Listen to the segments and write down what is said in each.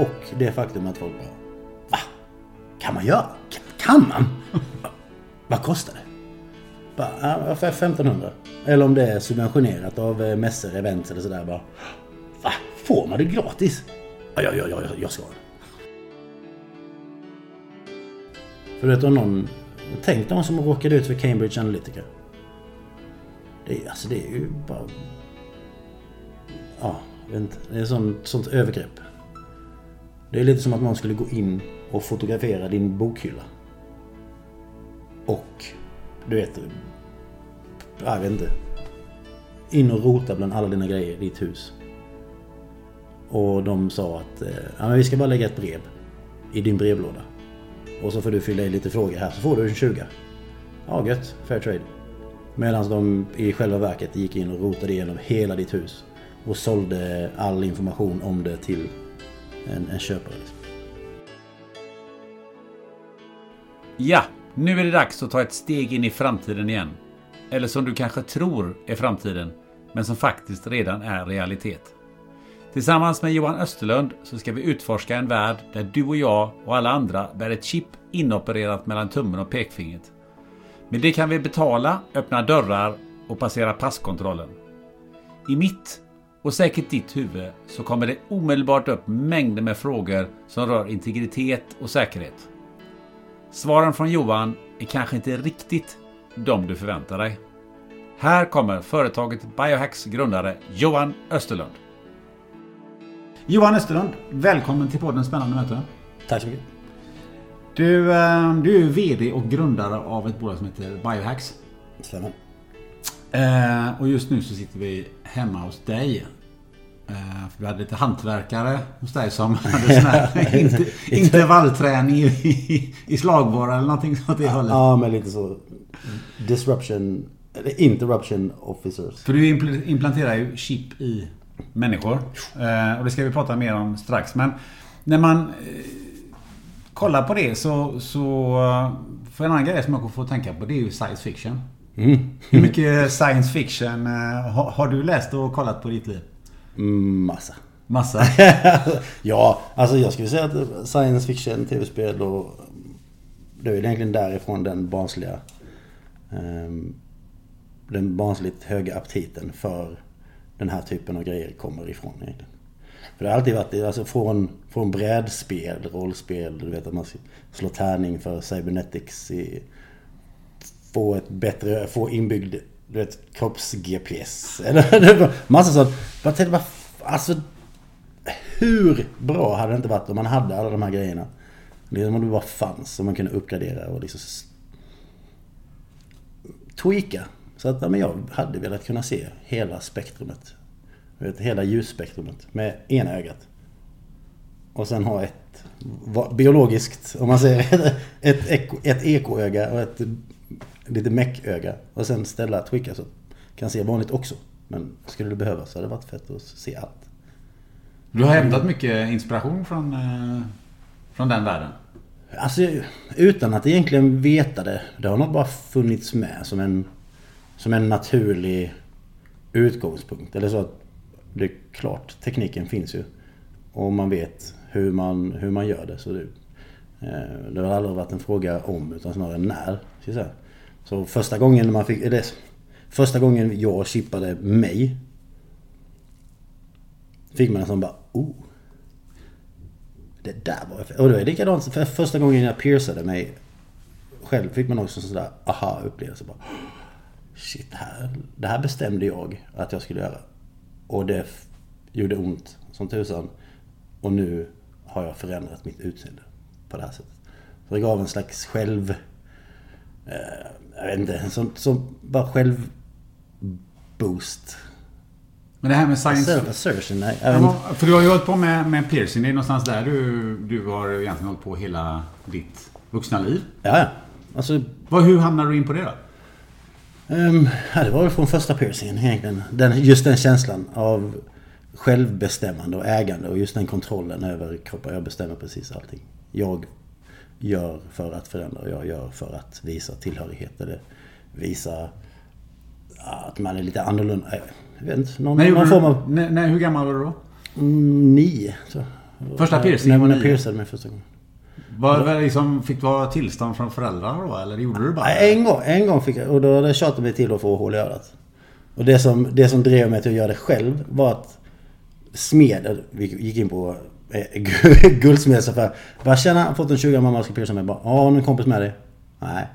Och det faktum att folk bara Va? Kan man göra? Kan, kan man? Vad kostar det? Bara, ja, 1500. Eller om det är subventionerat av eh, mässor, events eller sådär bara. Va? Får man det gratis? Ja, ja, ja, ja jag ska. För du vet om någon... Tänk de som råkade ut för Cambridge Analytica. Det, är- alltså det är ju bara... Ja, jag vet inte. Det är sånt, sånt övergrepp. Det är lite som att någon skulle gå in och fotografera din bokhylla. Och, du vet... Jag vet inte. In och rota bland alla dina grejer i ditt hus. Och de sa att eh, ja, men vi ska bara lägga ett brev i din brevlåda. Och så får du fylla i lite frågor här så får du en 20. Ja gött, fair trade. Medan de i själva verket gick in och rotade igenom hela ditt hus. Och sålde all information om det till en, en köpare. Liksom. Ja, nu är det dags att ta ett steg in i framtiden igen. Eller som du kanske tror är framtiden, men som faktiskt redan är realitet. Tillsammans med Johan Österlund så ska vi utforska en värld där du och jag och alla andra bär ett chip inopererat mellan tummen och pekfingret. Med det kan vi betala, öppna dörrar och passera passkontrollen. I mitt och säkert ditt huvud så kommer det omedelbart upp mängder med frågor som rör integritet och säkerhet. Svaren från Johan är kanske inte riktigt de du förväntar dig. Här kommer företaget Biohacks grundare Johan Österlund. Johan Österlund, välkommen till podden Spännande möte. Tack så mycket. Du, eh, du är VD och grundare av ett bolag som heter Biohacks. Stämmer. Eh, och just nu så sitter vi hemma hos dig. Eh, för vi hade lite hantverkare hos dig som hade sån här inter, intervallträning i, i, i eller någonting sånt det hållet. Ja, men lite så. Disruption, eller interruption officers. För du impl- implanterar ju chip i människor. Eh, och det ska vi prata mer om strax. Men när man eh, kollar på det så... så eh, för en annan grej som jag får tänka på det är ju science fiction. Hur mycket science fiction eh, har, har du läst och kollat på ditt liv? Mm, Massa. Massa. ja, alltså jag skulle säga att science fiction, tv-spel och... Det är väl egentligen därifrån den barnsliga... ehm, den barnsligt höga aptiten för den här typen av grejer kommer ifrån egentligen. För det har alltid varit alltså från, från brädspel, rollspel, du vet att man slår tärning för cybernetics i, få ett bättre, få inbyggd du vet, kropps-GPS. Eller massa sånt. Jag tänkte bara, alltså hur bra hade det inte varit om man hade alla de här grejerna? Liksom om det bara fanns och man kunde uppgradera och liksom tweaka. Så att ja, men jag hade velat kunna se hela spektrumet. Vet, hela ljusspektrumet med ena ögat. Och sen ha ett biologiskt, om man säger ett, eko, ett ekoöga och ett lite mecköga. Och sen ställa tweaka så att kan se vanligt också. Men skulle det behövas så hade det varit fett att se allt. Du har hämtat mycket inspiration från, eh, från den världen. Alltså utan att egentligen veta det. Det har nog bara funnits med som en, som en naturlig utgångspunkt. Eller så att det är klart, tekniken finns ju. Och man vet hur man, hur man gör det. Så det, Eh, Det har aldrig varit en fråga om utan snarare när. Säga. Så första gången man fick... Eller, första gången jag chippade mig. Fick man en sån bara... Oh. Det där var... Och det var likadant för första gången jag piercade mig. Själv fick man också en sån där aha-upplevelse. Bara, Shit, det här, det här bestämde jag att jag skulle göra. Och det gjorde ont som tusan. Och nu har jag förändrat mitt utseende på det här sättet. Så det gav en slags själv... Eh, jag vet inte, som, som bara själv... Boost. Men det här med science... Self assertion, nej. Ja, för du har ju hållit på med, med piercing. Det är någonstans där du, du har egentligen hållit på hela ditt vuxna liv. Ja, ja. Alltså, Vad, hur hamnade du in på det då? Um, ja, det var väl från första piercingen egentligen. Den, just den känslan av självbestämmande och ägande och just den kontrollen över kroppen. Jag bestämmer precis allting. Jag gör för att förändra och jag gör för att visa tillhörighet eller visa att man är lite annorlunda. Jag vet inte, någon, gjorde någon form av... Nej, nej, hur gammal var du då? Mm, nio, jag. Första piercingen var När jag piercade mig första gången. Var det liksom, fick du ha tillstånd från föräldrar då? Eller gjorde du bara? Nej, en gång, en gång fick jag, och då tjatat mig till att få hål i örat. Och det som, det som drev mig till att göra det själv var att smeden, vi gick in på eh, Eh, guldsmedsaffär. Bara tjena, jag har fått en 20 mamma ska pierca mig. Bara, ja, har du en kompis med dig? Nej.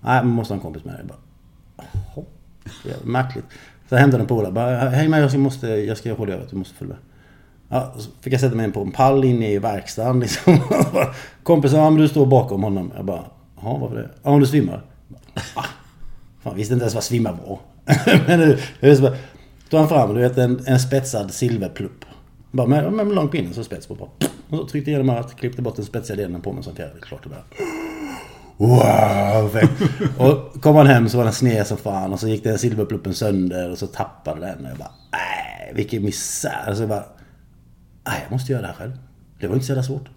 Nej, man måste ha en kompis med dig. Bara, Jaha, märkligt. Så jag hämtade en polare. Bara, häng med, jag ska, måste, jag ska hålla över. Du måste följa med. Ja, så fick jag sätta mig på en pall inne i verkstaden liksom. Kompisen, ja men du står bakom honom. Jag bara, jaha varför det? Ja om du svimmar. Jag bara, Ah, fan visste inte ens vad svimma var. men nu, jag så bara, tog han fram, du vet en, en spetsad silverplupp. Bara med, med en lång pinne så spets på. Bara, och så tryckte jag igenom örat, klippte bort den spetsiga delen på mig så hanterade det klart och bara. Wow! Och kom han hem så var den sned som fan och så gick den silverpluppen sönder och så tappade den. Och jag bara, nej vilken misär. Så jag bara, nej jag måste göra det här själv. Det var inte så jävla svårt.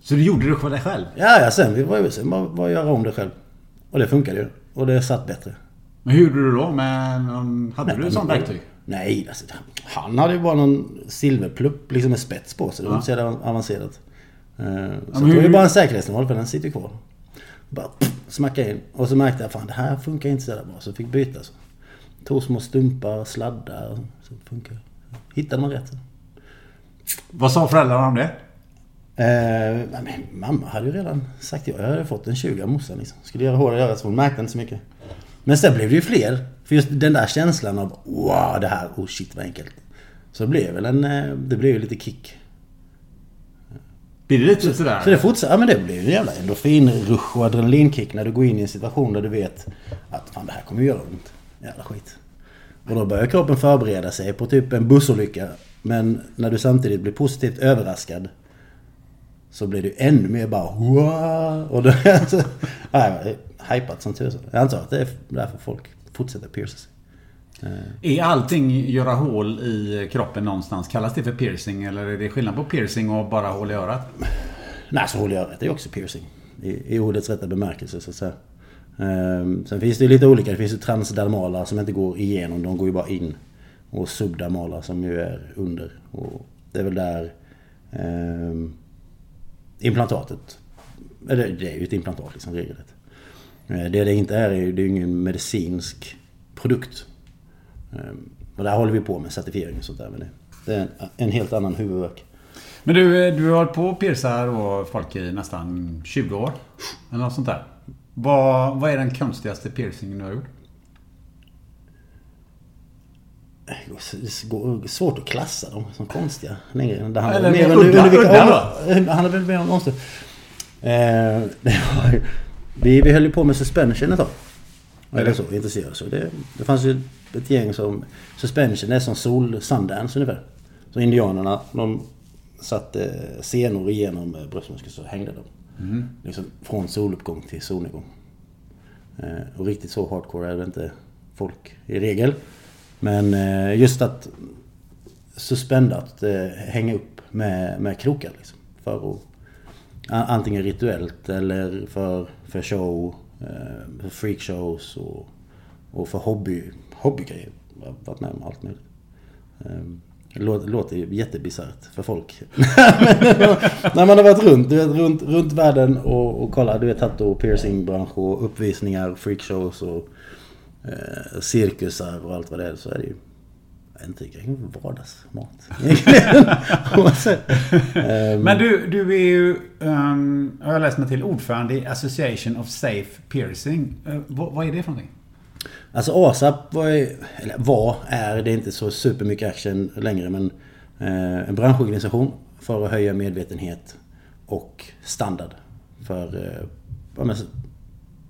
Så du gjorde det för dig själv? Ja, ja sen, vi var sen bara, bara göra om det själv. Och det funkade ju. Och det satt bättre. Men hur gjorde du då? Med någon, hade du men- ett sånt verktyg? Nej, alltså, han hade ju bara någon silverplupp liksom med spets på sig. Det var inte så avancerat. Eh, Så men jag tog hur- ju bara en säkerhetsnål för den sitter kvar. Bara pff, smacka in. Och så märkte jag fan det här funkar inte så jävla bra. Så jag fick byta. Så. Tog små stumpar, sladdar. Så funkar det. Hittade man rätt. Vad sa föräldrarna om det? Eh, men mamma hade ju redan sagt ja. Jag hade fått en 20 av morsan liksom. Skulle göra hål i örat så hon märkte inte så mycket. Men sen blev det ju fler. För just den där känslan av wow det här, oh shit vad enkelt. Så det blev väl en, eh, det blev lite kick. Blir det lite sådär? Så det fortsatte, ja men det ju en jävla endorfinrush och adrenalinkick när du går in i en situation där du vet att fan det här kommer göra ont. Jävla skit. Och då börjar kroppen förbereda sig på typ en bussolycka. Men när du samtidigt blir positivt överraskad så blir du ännu mer bara wow. Och då, alltså, nej, hypat som tusan. Jag antar att det är därför folk fortsätter pierca sig. Är allting göra hål i kroppen någonstans? Kallas det för piercing? Eller är det skillnad på piercing och bara hål i örat? Nej, så hål i örat är också piercing. I, I ordets rätta bemärkelse så att säga. Ehm, sen finns det lite olika. Det finns ju transdermala som inte går igenom. De går ju bara in. Och subdermala som ju är under. Och det är väl där ehm, implantatet... Eller det är ju ett implantat liksom regelrätt. Eh, Det det inte är, är det är ingen medicinsk produkt. Ehm, och där håller vi på med certifiering och sånt där. Men det, är en, helt annan huvudvärk. Men du, du har hållit på och piercar då folk i nästan 20 år? Eller något sånt där. Vad, vad är den konstigaste piercingen du har gjort? Det går svårt att klassa dem som konstiga längre. Det handlar Eller mer om udda- under vilka udda handlar väl mer om omständigheter. Eh, det var ju- vi, vi höll ju på med suspension ett tag. Eller så, intresserade så det, det fanns ju ett gäng som... Suspension är som sol Sundance ungefär. Så indianerna, de satte senor igenom eh, bröstmuskeln så hängde de. Liksom från soluppgång till solnedgång. Eh, och riktigt så hardcore är det inte folk i regel. Men eh, just att suspenda, att eh, hänga upp med, med krokar liksom. För att, antingen rituellt eller för, för show, eh, för freakshows och, och för hobby, hobbygrejer. Jag har varit med om allt möjligt. Ehm, det låter, ju jättebisarrt för folk. När man har varit runt, du vet, runt, runt världen och, och kollat, du vet tattoo, och piercingbransch och uppvisningar, freakshows och eh, cirkusar och allt vad det är. Så är det ju inte vardagsmat. um, Men du, du är ju, um, har jag läst mig till, ordförande i Association of Safe Piercing. Uh, vad, vad, är det för någonting? Alltså ASAP var, eller var, är, det är inte så supermycket action längre men eh, en branschorganisation för att höja medvetenhet och standard. För eh,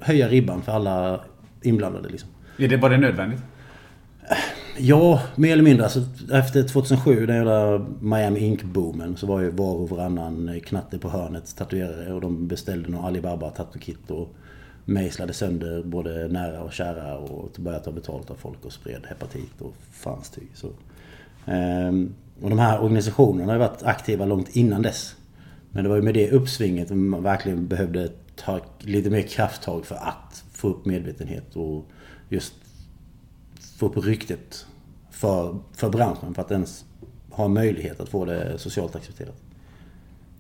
höja ribban för alla inblandade liksom. Är det, var det nödvändigt? Ja, mer eller mindre. Alltså, efter 2007, den jävla Miami Ink-boomen, så var ju var och varannan knatte på hörnet tatuerare och de beställde någon Alibaba tattokit och mejslade sönder både nära och kära och började ta betalt av folk och spred hepatit och fanns tyg. Så. Ehm, och de här organisationerna har varit aktiva långt innan dess. Men det var ju med det uppsvinget man verkligen behövde ta lite mer krafttag för att få upp medvetenhet och just få upp ryktet för, för branschen för att ens ha möjlighet att få det socialt accepterat.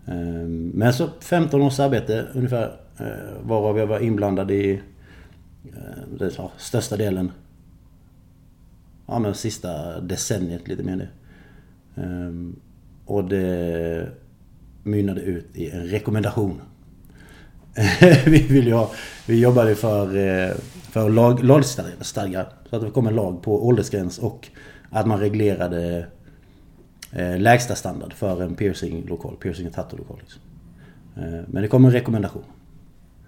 Ehm, men så 15 års arbete ungefär eh, varav jag var inblandad i eh, den största delen. Ja men sista decenniet lite mer det. Ehm, och det mynnade ut i en rekommendation. vi, vill ju ha, vi jobbade för, eh, för lag, lagstadgar. Så att det kom en lag på åldersgräns och att man reglerade lägsta standard för en piercinglokal, piercing och tattoo-lokal. Liksom. Men det kom en rekommendation.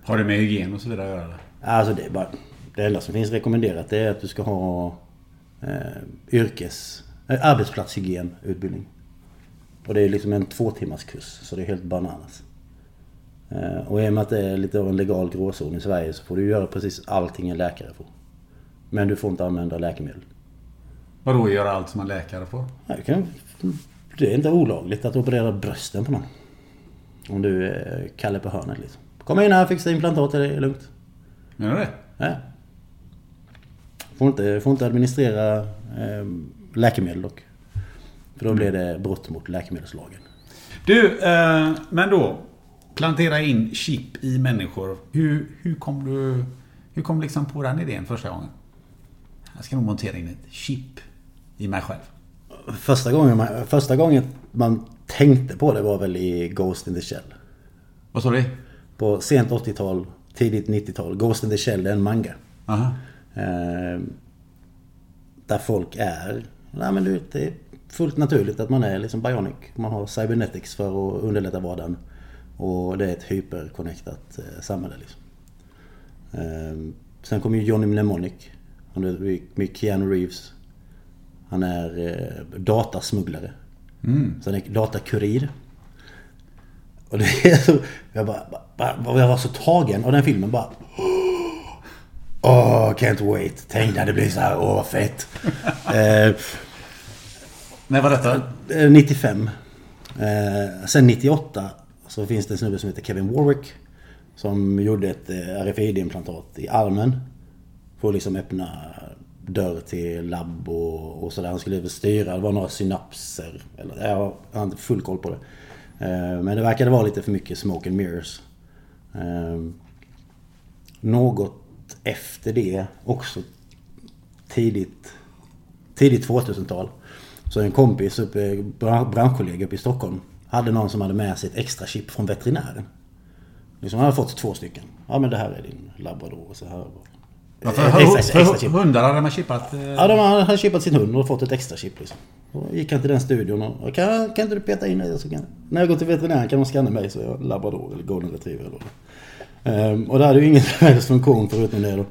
Har det med hygien och så vidare att göra? Alltså det är bara... Det enda som finns rekommenderat är att du ska ha eh, yrkes... Eh, arbetsplatshygienutbildning. Och det är liksom en två timmars kurs så det är helt bananas. Eh, och i och med att det är lite av en legal gråzon i Sverige så får du göra precis allting en läkare får. Men du får inte använda läkemedel. Vadå göra allt som en läkare får? kan, det är inte olagligt att operera brösten på någon. Om du är Kalle på hörnet liksom. Kom in här, fixa implantat, det är lugnt. Menar du det? Ja. Får inte, får inte administrera eh, läkemedel dock. För då blir det brott mot läkemedelslagen. Du, eh, men då. Plantera in chip i människor. Hur, hur kom du hur kom liksom på den idén första gången? Jag ska nog montera in ett chip i mig själv. Första gången man, första gången man tänkte på det var väl i Ghost in the Shell. Vad sa du? på sent 80-tal, tidigt 90-tal. Ghost in the Shell, det är en manga. Aha. Eh, där folk är... Nej men det är fullt naturligt att man är liksom bionic. Man har cybernetics för att underlätta vardagen. Och det är ett hyperconnectat eh, samhälle liksom. Eh, sen kommer ju Johnny Mnemonic. Han är med Keanu Reeves. Han är eh, datasmugglare. Mm. Sen är datakurir. Och det är så, jag bara, bara, jag var så tagen av den filmen bara. Åh, oh, can't wait. Tänk när det blir så här, åh vad fett. eh, när var detta? 95. Eh, sen 98 så finns det en snubbe som heter Kevin Warwick. Som gjorde ett eh, RFID-implantat i armen. För att liksom öppna dörr till labb och, och sådär. Han skulle styra, det var några synapser. Eller, jag har inte full koll på det. Eh, men det verkade vara lite för mycket smoke and mirrors. Ehm, något efter det, också tidigt, tidigt 2000-tal. Så en kompis, uppe, branschkollega uppe i Stockholm, hade någon som hade med sig ett extra chip från veterinären. Liksom han hade fått två stycken. Ja men det här är din labrador och så här. Ja, för, extra, extra, extra chip. hundar hade man chippat? Eh... Ja, de hade chippat sin hund och fått ett extra chip liksom. Då gick han till den studion och kan, kan inte du peta in det? Så kan, när jag går till veterinären kan de scanna mig så är jag labrador eller golden retriever. Eller ehm, och det hade ju ingen funktion förutom det då.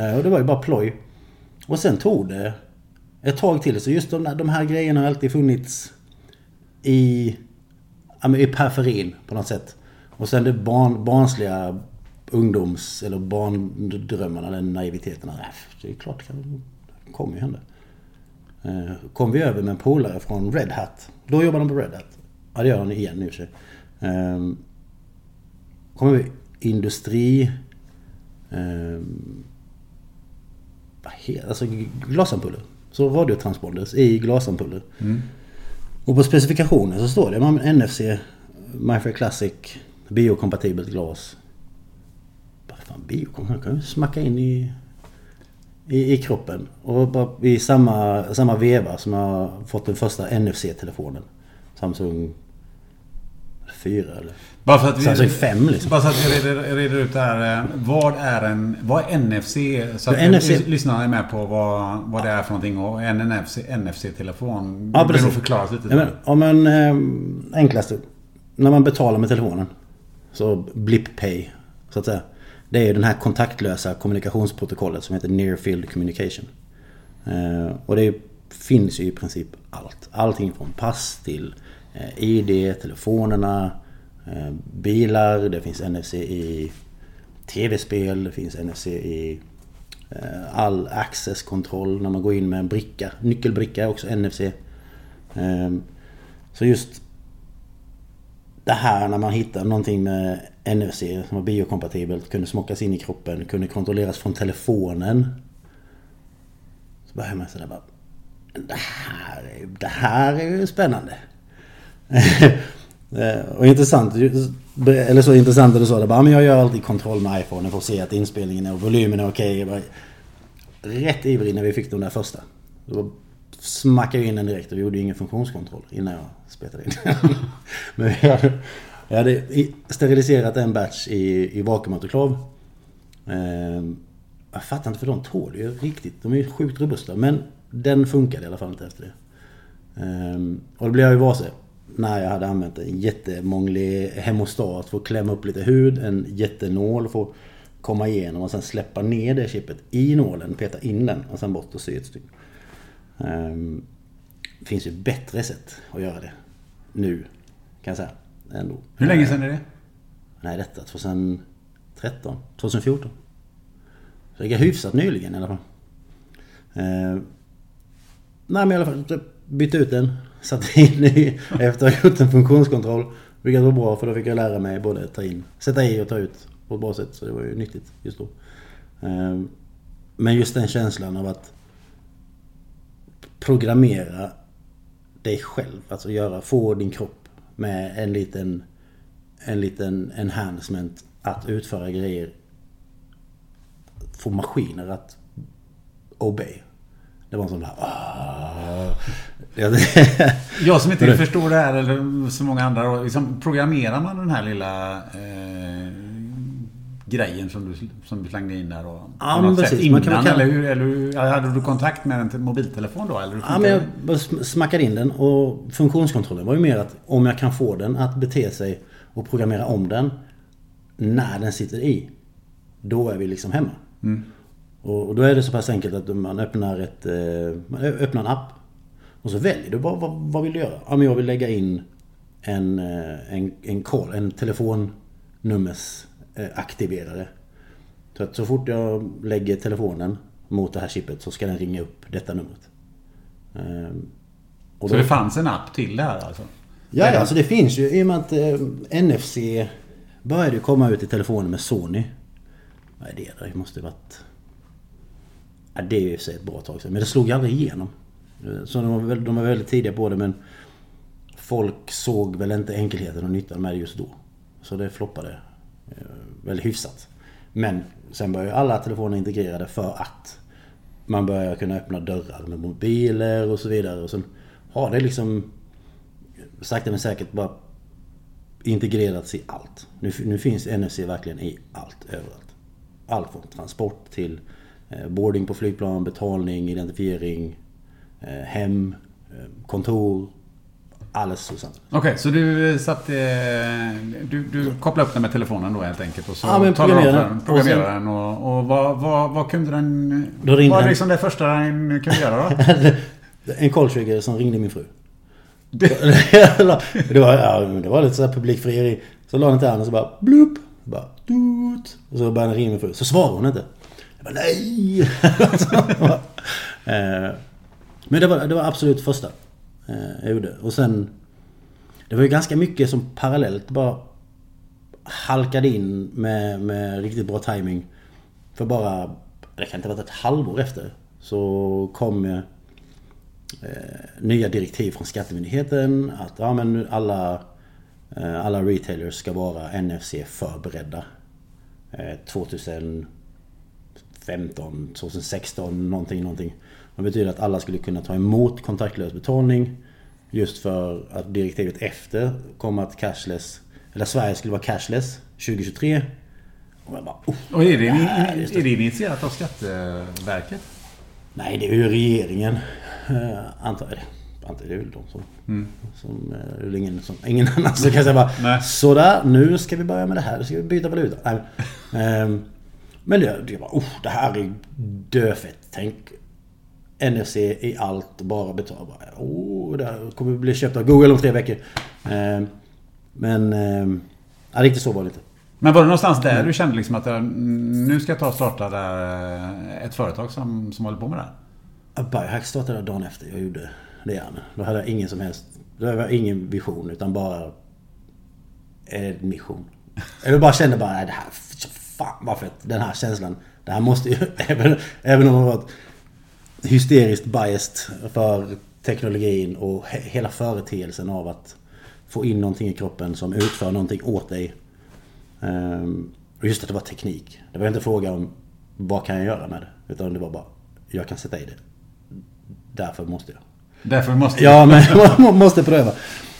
Ehm, och det var ju bara ploj. Och sen tog det ett tag till. Så just de, de här grejerna har alltid funnits i, i periferin på något sätt. Och sen det barn, barnsliga ungdoms eller barndrömmarna, den naiviteten. Det är klart, det kommer ju hända. Eh, kom vi över med en polare från Red Hat. Då jobbar de på Red Hat. Ja, det gör han igen nu sig. Ehm, kommer vi industri... Ehm, vad heter Alltså glasampuller. Så radiotransponders i glasampuller. Mm. Och på specifikationen så står det NFC, MyFair Classic, biokompatibelt glas. Vad fan biokompatibelt? kan ju smacka in i, i, i kroppen. Och bara i samma, samma veva som jag fått den första NFC-telefonen. Samsung 4 eller... Bara för att vi, Samsung 5 liksom. Bara så att vi reder, reder ut det här. eh, Vad är en... Vad är NFC? Så att Ja, NFC lys- lyssnarna är med på vad, vad det är för någonting. Och en NFC, NFC-telefon. Ja, Det precis. nog förklarat lite. Ja, men, om en eh, enklaste. När man betalar med telefonen. Så Blip Pay. Så att säga. Det är ju den här kontaktlösa kommunikationsprotokollet som heter Near Field Communication. Eh, och det finns ju i princip allt. Allting från pass till eh, ID, telefonerna, Eh, bilar. Det finns NFC i tv-spel. Det finns NFC i eh, all access-kontroll när man går in med en bricka. Nyckelbricka är också NFC. Eh, så just det här när man hittar någonting med NFC som var biokompatibelt, kunde smockas in i kroppen, kunde kontrolleras från telefonen. Så börjar man sådär bara... Det här, det här är ju spännande. Eh, och intressant, eller så intressant är det så, det bara, men jag gör alltid kontroll med iPhone för att se att inspelningen är och volymen är okej. Okay. Rätt ivrig när vi fick de där första. Då smackade jag in den direkt och vi gjorde ju ingen funktionskontroll innan jag spetade in Men jag hade, jag hade steriliserat en batch i, i vakuumautoklav. Eh, jag fattar inte för de tål ju riktigt. De är ju sjukt robusta. Men den funkade i alla fall inte efter det. Eh, och då blev jag ju varse när jag hade använt en jättemånglig hemostat för att klämma upp lite hud. En jättenål för att komma igenom och sen släppa ner det chippet i nålen, peta in den och sen bort och sy ett stycke. Ehm, Det finns ju bättre sätt att göra det. Nu, kan jag säga. Ändå. Hur länge sedan är det? Nej, detta 2013, 2014. Så det är hyfsat nyligen i alla fall. Eh, nej men i alla fall, bytte ut den. Satte in i, efter att ha gjort en funktionskontroll. Vilket var bra för då fick jag lära mig både ta in, sätta i och ta ut på ett bra sätt. Så det var ju nyttigt just då. Ehm, men just den känslan av att programmera dig själv. Alltså göra, få din kropp med en liten en liten enhancement att utföra grejer. Få maskiner att obey. Det var en sån där... "Ah." Jag- som inte förstår det här eller så många andra. då, Liksom, programmerar man den här lilla eh, grejen som du, som du slängde in där? Och, Ja, men precis. Man kan innan? kalla- Eller, hur, eller hur, hade du kontakt med en te- mobiltelefon då? Eller Ja, men jag bara smackade in den och funktionskontrollen var ju mer att om jag kan få den att bete sig och programmera om den när den sitter i. Då är vi liksom hemma. Och, och då är det så pass enkelt att man öppnar ett eh, man öppnar en app. Och så väljer du bara vad, vad vill du göra? Ja men jag vill lägga in en, eh, en, en call, en telefonnummersaktiverare. Eh, aktiverare. så att så fort jag lägger telefonen mot det här chippet så ska den ringa upp detta numret. Ehm, och Så då- det fanns en app till det här alltså? Ja, ja, alltså det finns ju i och med att eh, NFC började komma ut i telefoner med Sony. Vad är det då? Det måste varit... Ja, det är ju i och för sig ett bra tag sedan. Men det slog aldrig igenom. Så de var, väl- de var väldigt tidiga på det men folk såg väl inte enkelheten och nyttan med det just då. Så det floppade eh, väldigt hyfsat. Men sen började alla telefoner integrerade för att man börjar kunna öppna dörrar med mobiler och så vidare. Och sen har det liksom sakta men säkert bara integrerats i allt. Nu, nu finns NFC verkligen i allt, överallt. Allt från transport till eh, boarding på flygplan, betalning, identifiering, eh, hem, eh, kontor. Alldeles sant. Okej, så du eh, satt... Eh, du, du kopplade upp den med telefonen då helt enkelt och så Ja, men talade du om programmera för den. den. Programmerade den och, och vad, vad, vad kunde den... Då ringde vad den. liksom det första den kunde göra då? En call trigger som ringde min fru. det var, ja, det var lite såhär publikfrieri. Så la den till handen och så bara blup. Bara doot. Och så började den ringa min fru. Så svarade hon inte. Nej. Eh, men det var, det var absolut första eh, jag gjorde. Och sen... Det var ju ganska mycket som parallellt bara halkade in med, med riktigt bra timing För bara, det kan inte ha varit ett halvår efter Så kom eh, nya direktiv från Skattemyndigheten att ja, men nu alla, eh, alla retailers ska vara NFC förberedda. Eh, 2015, 2016, någonting, någonting. Det betyder att alla skulle kunna ta emot kontaktlös betalning. Just för att direktivet efter kom att cashless, eller Sverige skulle vara cashless 2023. Och jag bara, oh, Och är det, här just är det initierat av Skatteverket? Nej, det är ju regeringen. Uh, antar jag. Antar det är väl de som... som eh, det är ingen, som, ingen annan som kan säga bara Nej. Sådär, nu ska vi börja med det här. Nu ska vi byta valuta. Nej. Men det, det var, oh, det här är döfett. Tänk NFC i allt, bara betala. Oh, det här kommer bli köpt av Google om tre veckor. Ehm, men... Um, ja, riktigt så var det inte. Men var det någonstans där du kände liksom att eh, nu ska jag ta och starta där, eh, ett företag som, som håller på med det här? Biohack startade dagen efter jag gjorde det igen. Då hade jag ingen som helst... Då hade jag ingen vision utan bara... En mission. Jag bara kände bara, nej det här... Fan vad fett. Den här känslan. Det här måste ju... Även, även om jag varit hysteriskt biased för teknologin och he, hela företeelsen av att få in någonting i kroppen som utför någonting åt dig. Ehm, och just att det var teknik. Det var inte fråga om vad kan jag göra med det? Utan det var bara, jag kan sätta i det. Därför måste jag. Därför måste Ja, men man måste pröva.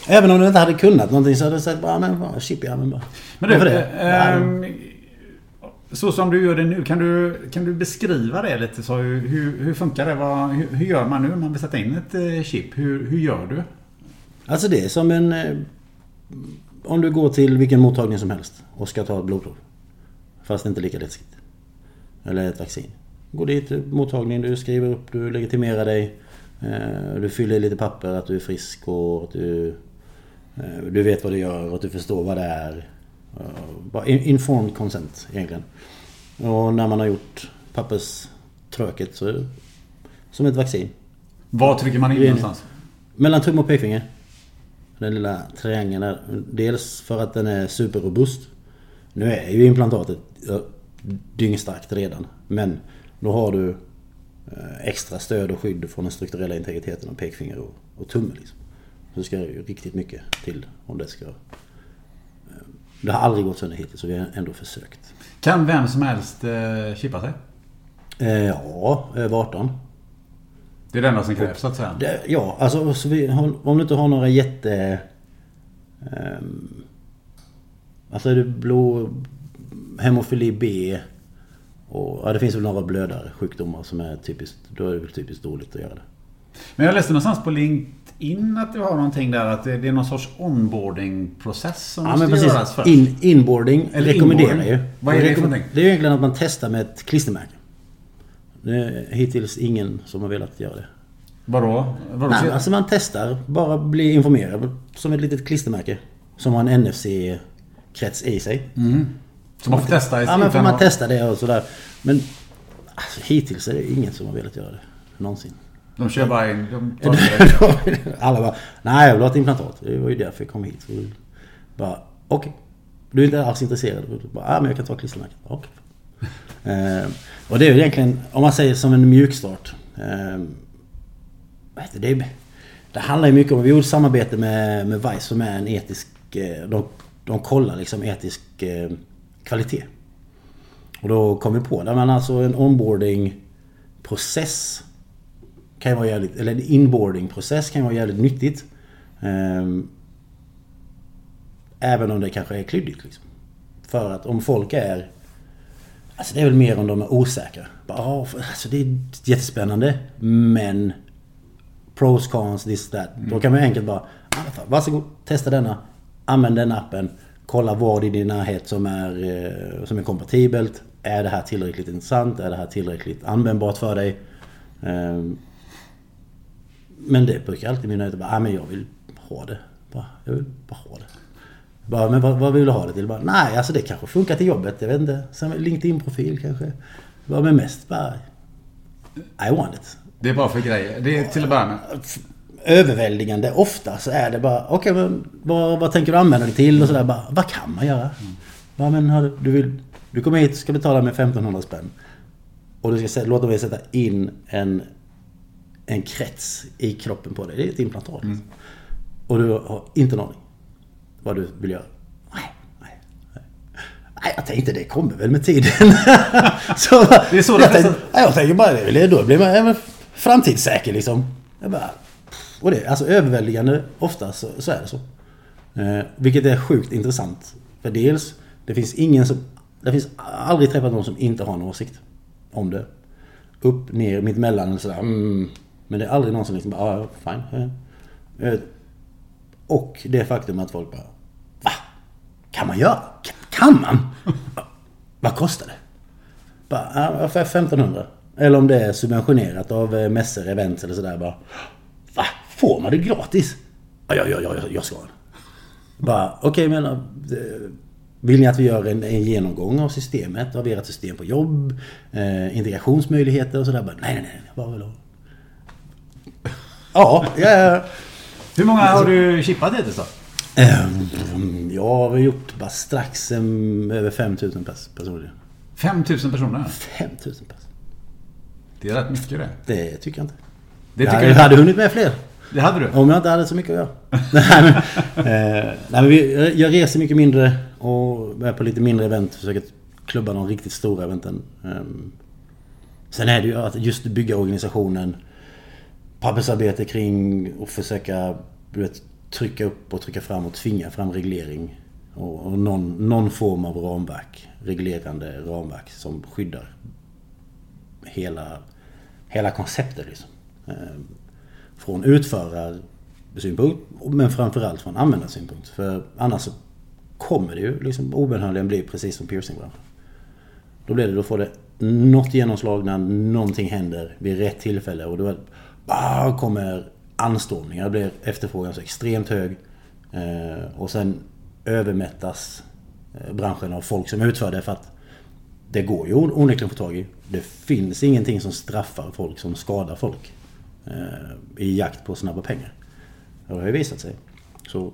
Även om du inte hade kunnat någonting så hade jag sagt bara, men bara, chip i armen bara. Men du, så som du gör det nu, kan du, kan du beskriva det lite? Så hur, hur funkar det? Vad, hur, hur gör man nu om man vill sätta in ett eh, chip? Hur, hur gör du? Alltså det är som en... Eh, om du går till vilken mottagning som helst och ska ta ett blodprov. Fast det inte lika läskigt. Eller ett vaccin. Gå dit mottagning, mottagningen, du skriver upp, du legitimerar dig. Eh, du fyller i lite papper att du är frisk och att du... Du vet vad du gör och att du förstår vad det är. Eh, Bara in- informed consent egentligen. Och när man har gjort papperskröket så... Som ett vaccin. Var trycker man in är någonstans? Mellan tumme och pekfinger. Den lilla triangeln där. Dels för att den är superrobust. Nu är ju implantatet dyngstarkt redan. Men då har du eh, extra stöd och skydd från den strukturella integriteten av pekfinger och, och tumme. Liksom. Så det ska ju riktigt mycket till om det ska... eh, Det har aldrig gått sönder hittills så vi har ändå försökt. Kan vem som helst eh, chippa sig? Eh, ja, över 18. Det är det enda som krävs så att säga. Det, ja, alltså så vi, om du inte har några jätte... Um, alltså är det blå... Hemofili B. Och ja, det finns väl några blödarsjukdomar som är typiskt... Då är det väl typiskt dåligt att göra det. Men jag läste någonstans på LinkedIn att du har någonting där att det är någon sorts onboarding-process som Ja måste men göras precis. först. In, inboarding Eller rekommenderar inboarding. ju. Vad är det för någonting? Det är egentligen att man testar med ett klistermärke. Det är hittills ingen som har velat göra det. Vadå? Vadå? Nej, alltså man testar. Bara bli informerad. Som ett litet klistermärke. Som har en NFC-krets i sig. Så man får testa Ja men får man testa det och sådär. Men alltså, hittills är det ingen som har velat göra det. Någonsin. De kör bara in. De tar det. Alla bara, nej jag vill ha ett implantat. Det var ju därför jag kom hit. Så bara, okej. Du är inte alls intresserad? Bara, ah, men jag kan ta klistermärket. Okej. Eh, och det är ju egentligen, om man säger som en mjukstart. Eh, det, det handlar ju mycket om, vi gjorde samarbete med, med Vice som är en etisk, eh, de, de kollar liksom etisk eh, kvalitet. Och då kom vi på det, men alltså en onboarding process kan ju vara jävligt, eller en inboarding process kan ju vara jävligt nyttigt. Ehm, även om det kanske är klyddigt liksom. För att om folk är... Alltså det är väl mer om de är osäkra. Bara, "Ja, för- alltså det är jättespännande men... Pros, cons, this, that. Då kan man enkelt bara... "Ah, Varsågod, testa denna. Använd den appen. Kolla vad i din närhet som är, eh, som är kompatibelt. Är det här tillräckligt intressant? Är det här tillräckligt användbart för dig? Men det brukar alltid mina bara, ah, men jag vill ha det. Bara, jag vill bara ha det. Bara, men vad, vad vill du ha det till? Bara, Nej, alltså det kanske funkar till jobbet. Jag vet inte. LinkedIn-profil kanske. Bara, men mest bara... I want it. Det är bara för grejer. Det är till att börja med. Överväldigande ofta så är det bara, okej men vad, vad tänker du använda det till? Och sådär bara, vad kan man göra? Bara, men har du, vill, du kommer hit och ska betala med 1500 spänn. Och du ska låta mig sätta in en en krets i kroppen på dig. Det är ett implantat. liksom. Och du har inte en aning vad du vill göra. Nej, nej, nej. Nej, jag tänkte det kommer väl med tiden. så, Det är så jag, tänkte, jag tänker bara, är då blir man framtidssäker liksom. Jag bara, och det, alltså överväldigande ofta så, så är det så. Eh, vilket är sjukt intressant. För dels, det finns ingen som... Det finns aldrig träffat någon som inte har en åsikt om det. Upp, ner, mitt emellan eller sådär. Mm. Men det är aldrig någon som liksom bara, ah, fine. eh." Och det faktum att folk bara, va? Kan man göra? Kan- Kan man? Va- Vad kostar det? Bara, ah, ja, 1500. Eller om det är subventionerat av eh, mässor, events eller sådär bara. Va? Får man det gratis? Ja, ja, ja, ja jag ska ha. Bara, okej men... Eh, vill ni att vi gör en, en genomgång av systemet? Av ert system på jobb? Eh, integrationsmöjligheter och sådär? Bara, nej, nej, nej. Bara. Ja, ja, Hur många har du chippat hittills då? Ehm, Jag har gjort bara strax över 5000 pers personligen. 5000 personer. 5000 pers. Det är rätt mycket det. Det tycker jag inte. Det jag, tycker hade, jag du? hade hunnit med fler. Det hade du? Om jag inte hade så mycket att göra. nej, men, eh, nej, men vi, jag reser mycket mindre och är på lite mindre event. Försöker klubba de riktigt stora eventen. Ehm, sen är det ju att just bygga organisationen. Pappersarbete kring och försöka du vet, trycka upp och trycka fram och tvinga fram reglering. Och, och någon, någon form av ramverk. Reglerande ramverk som skyddar hela, hela konceptet liksom. Ehm, från utförarsynpunkt men framförallt från användarsynpunkt. För annars så kommer det ju liksom obönhörligen bli precis som piercingbranschen. Då blir det, då får det något genomslag när någonting händer vid rätt tillfälle och då bara kommer anstormningar. Det blir efterfrågan så extremt hög. Eh, och sen övermättas eh, branschen av folk som utför det för att det går ju onekligen att få tag i. Det finns ingenting som straffar folk som skadar folk. Eh, I jakt på snabba pengar. Det har ju visat sig. Så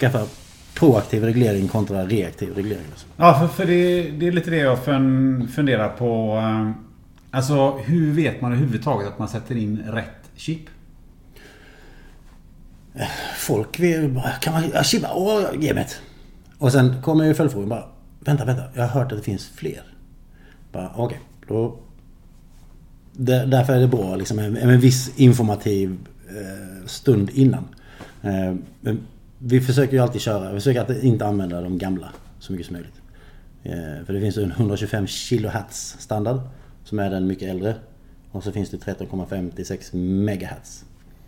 skaffa proaktiv reglering kontra reaktiv reglering. Ja, för, för det, det är lite det jag funderar på. Alltså, hur vet man överhuvudtaget att man sätter in rätt chip? Folk vill bara, kan man, ja, chippa, åh, ge mig ett. Och sen kommer ju följdfrågan bara, vänta, vänta, jag har hört att det finns fler. Bara, okej, då... Där, därför är det bra liksom en, en viss informativ eh, stund innan. Eh, men vi försöker ju alltid köra, vi försöker att inte använda de gamla så mycket som möjligt. Eh, för det finns en 125 kHz standard som är den mycket äldre. Och så finns det 13,56 MHz.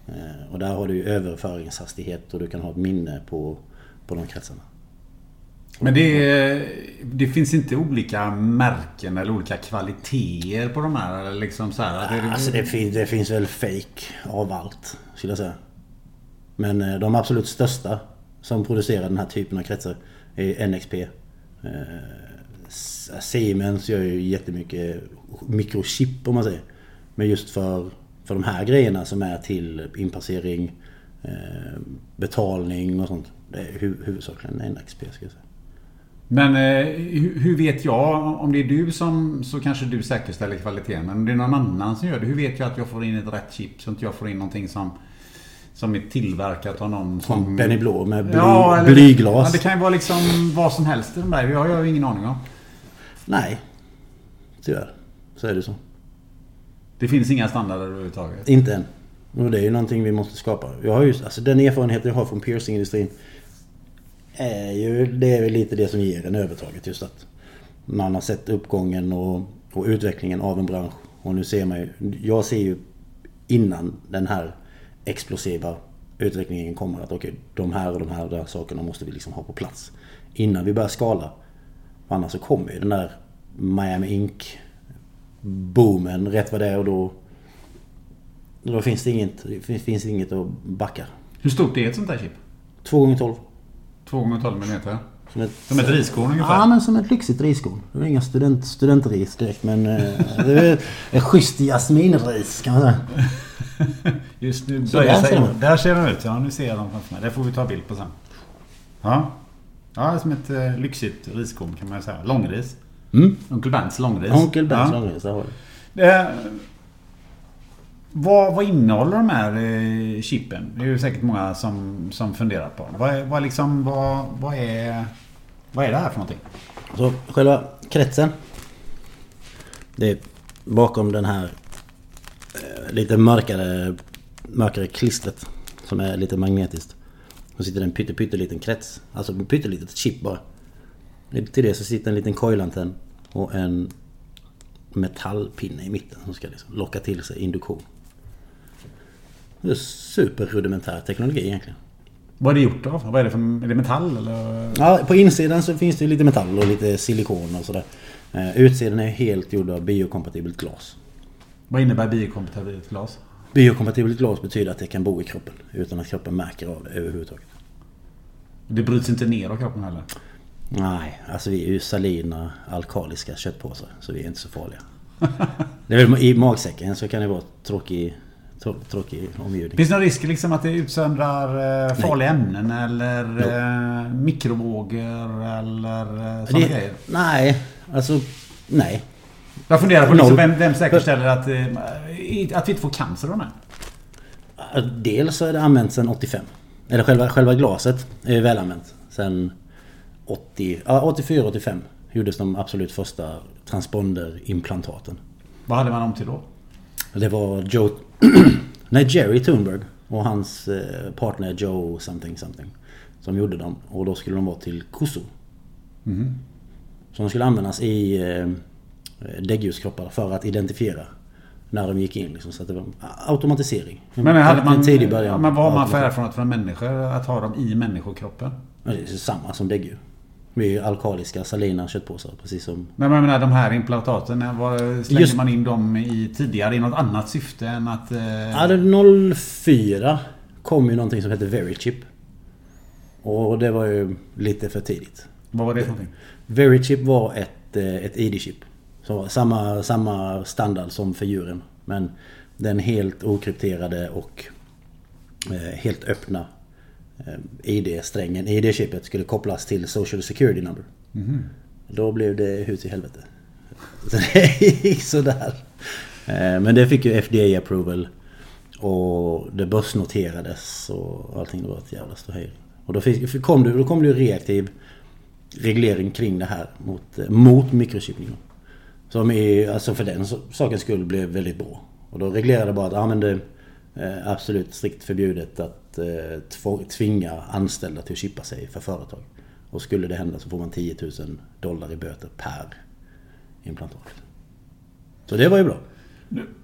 Eh, och där har du ju överföringshastighet och du kan ha ett minne på, på de kretsarna. Men det, det finns inte olika märken eller olika kvaliteter på de här? Liksom så här, det, Alltså det, finns, det finns väl fake av allt, skulle jag säga. Men eh, de absolut största som producerar den här typen av kretsar är NXP. Siemens gör ju jättemycket mikrochip om man säger. Men just för, för de här grejerna som är till inpassering, eh, betalning och sånt. Det är hu- huvudsakligen NXP ska jag säga. Men eh, hur, hur vet jag? Om det är du som så kanske du säkerställer kvaliteten. Men om det är någon annan som gör det. Hur vet jag att jag får in ett rätt chip? Så att jag får in någonting som, som är tillverkat av någon som... Som Benny Blå med bly, Ja, eller- blyglas. Ja, det kan ju vara liksom vad som helst i de där. Jag har ju ingen aning om. Nej, tyvärr. Så är det så. Det finns inga standarder överhuvudtaget. Inte än. Och det är ju någonting vi måste skapa. Jag har just, alltså den erfarenheten jag har från piercingindustrin är ju, det är väl lite det som ger en övertaget just att man har sett uppgången och, och utvecklingen av en bransch. Och nu ser man ju, jag ser ju innan den här explosiva utvecklingen kommer att okej, de här och de här, där sakerna måste vi liksom ha på plats. Innan vi börjar skala. Annars så kommer ju den där Miami Ink boomen rätt vad det är och då då finns det inget, det finns- finns inget att backa. Hur stort är ett sånt där chip? 2 gånger 12 2 gånger 12 mm Som ett, Som ett riskorn ungefär? Ja, men som ett lyxigt riskorn. Det är inga student, studentris direkt men eh, det är ett schysst jasminris kan man säga. Just nu böjer där sig. Där ser de ut. Ja, nu ser jag dem framför mig. Det får vi ta bild på sen. Ja. Ja, som ett eh, lyxigt riskorn kan man ju säga. Långris. Mm. Onkel Bents långris. Onkel Bens ja. långris, där har du. Eh, Vad, vad innehåller de här eh, chippen? Det är ju säkert många som, som funderar på. Vad, vad, liksom, vad, vad, är, vad är det här för någonting? Så själva kretsen. Det är bakom den här eh, lite mörkare, mörkare klistret. Som är lite magnetiskt. Så sitter det en pytte, pytteliten krets. Alltså en pyttelitet chip bara. Till det så sitter en liten coilantenn och en metallpinne i mitten som ska liksom locka till sig induktion. Det är superrudimentär teknologi egentligen. Vad är det gjort av? Vad är det för... Är det metall eller? Ja, på insidan så finns det lite metall och lite silikon och sådär. Eh, Utsidan är helt gjord av biokompatibelt glas. Vad innebär biokompatibelt glas? Biokompatibelt glas betyder att det kan bo i kroppen utan att kroppen märker av det överhuvudtaget. Det bryts inte ner av kroppen heller? Nej, alltså vi är ju salina alkaliska köttpåsar så vi är inte så farliga. Det är väl I magsäcken så kan det vara tråkig, trå, tråkig omgivning. Finns det någon risk liksom att det utsöndrar eh, farliga ämnen eller eh, mikrovågor eller eh, sådana grejer? nej, alltså nej. Jag funderar på liksom, vem, vem säkerställer att, eh, att vi inte får cancer av den här? Dels så är det använt sedan 85. Eller själva, själva glaset är välanvänt. Sen 80, ja, 84-85 gjordes de absolut första transponderimplantaten. Vad hade man om till då? Det var Joe... nej, Jerry Thunberg och hans eh, partner Joe something something. Som gjorde dem. Och då skulle de vara till kossor. Så de skulle användas i eh, däggdjurskroppar för att identifiera när de gick in. Liksom, så att det var automatisering. Men hade man, tidig början. ja, men vad har man för erfarenhet från människor att ha dem i människokroppen? Det är samma som däggdjur. Vi är ju alkaliska salina köttpåsar precis som... Men jag menar de här implantaten, var, slängde Just- man in dem i tidigare i något annat syfte än att... Eh, Ja, det 04 kom ju någonting som hette Verichip. Och det var ju lite för tidigt. vad var det för någonting? Verichip var ett, eh, ett ID-chip. Så samma, samma standard som för djuren. Men den helt okrypterade och eh, helt öppna eh, ID-strängen, ID-chipet skulle kopplas till Social Security Number. Då blev det hus i helvete. Så det gick sådär. Eh, Men det fick ju FDA approval. Och det börsnoterades och allting. Det var ett jävla ståhej. Och då, fick, kom det, då kom det reaktiv reglering kring det här mot, mot mikrochippning. Som är, alltså för den sakens skull blev väldigt bra. Och då reglerade bara att ja, men det är absolut strikt förbjudet att eh, tvinga anställda till att chippa sig för företag. Och skulle det hända så får man 10 000 dollar i böter per implantat. Så det var ju bra.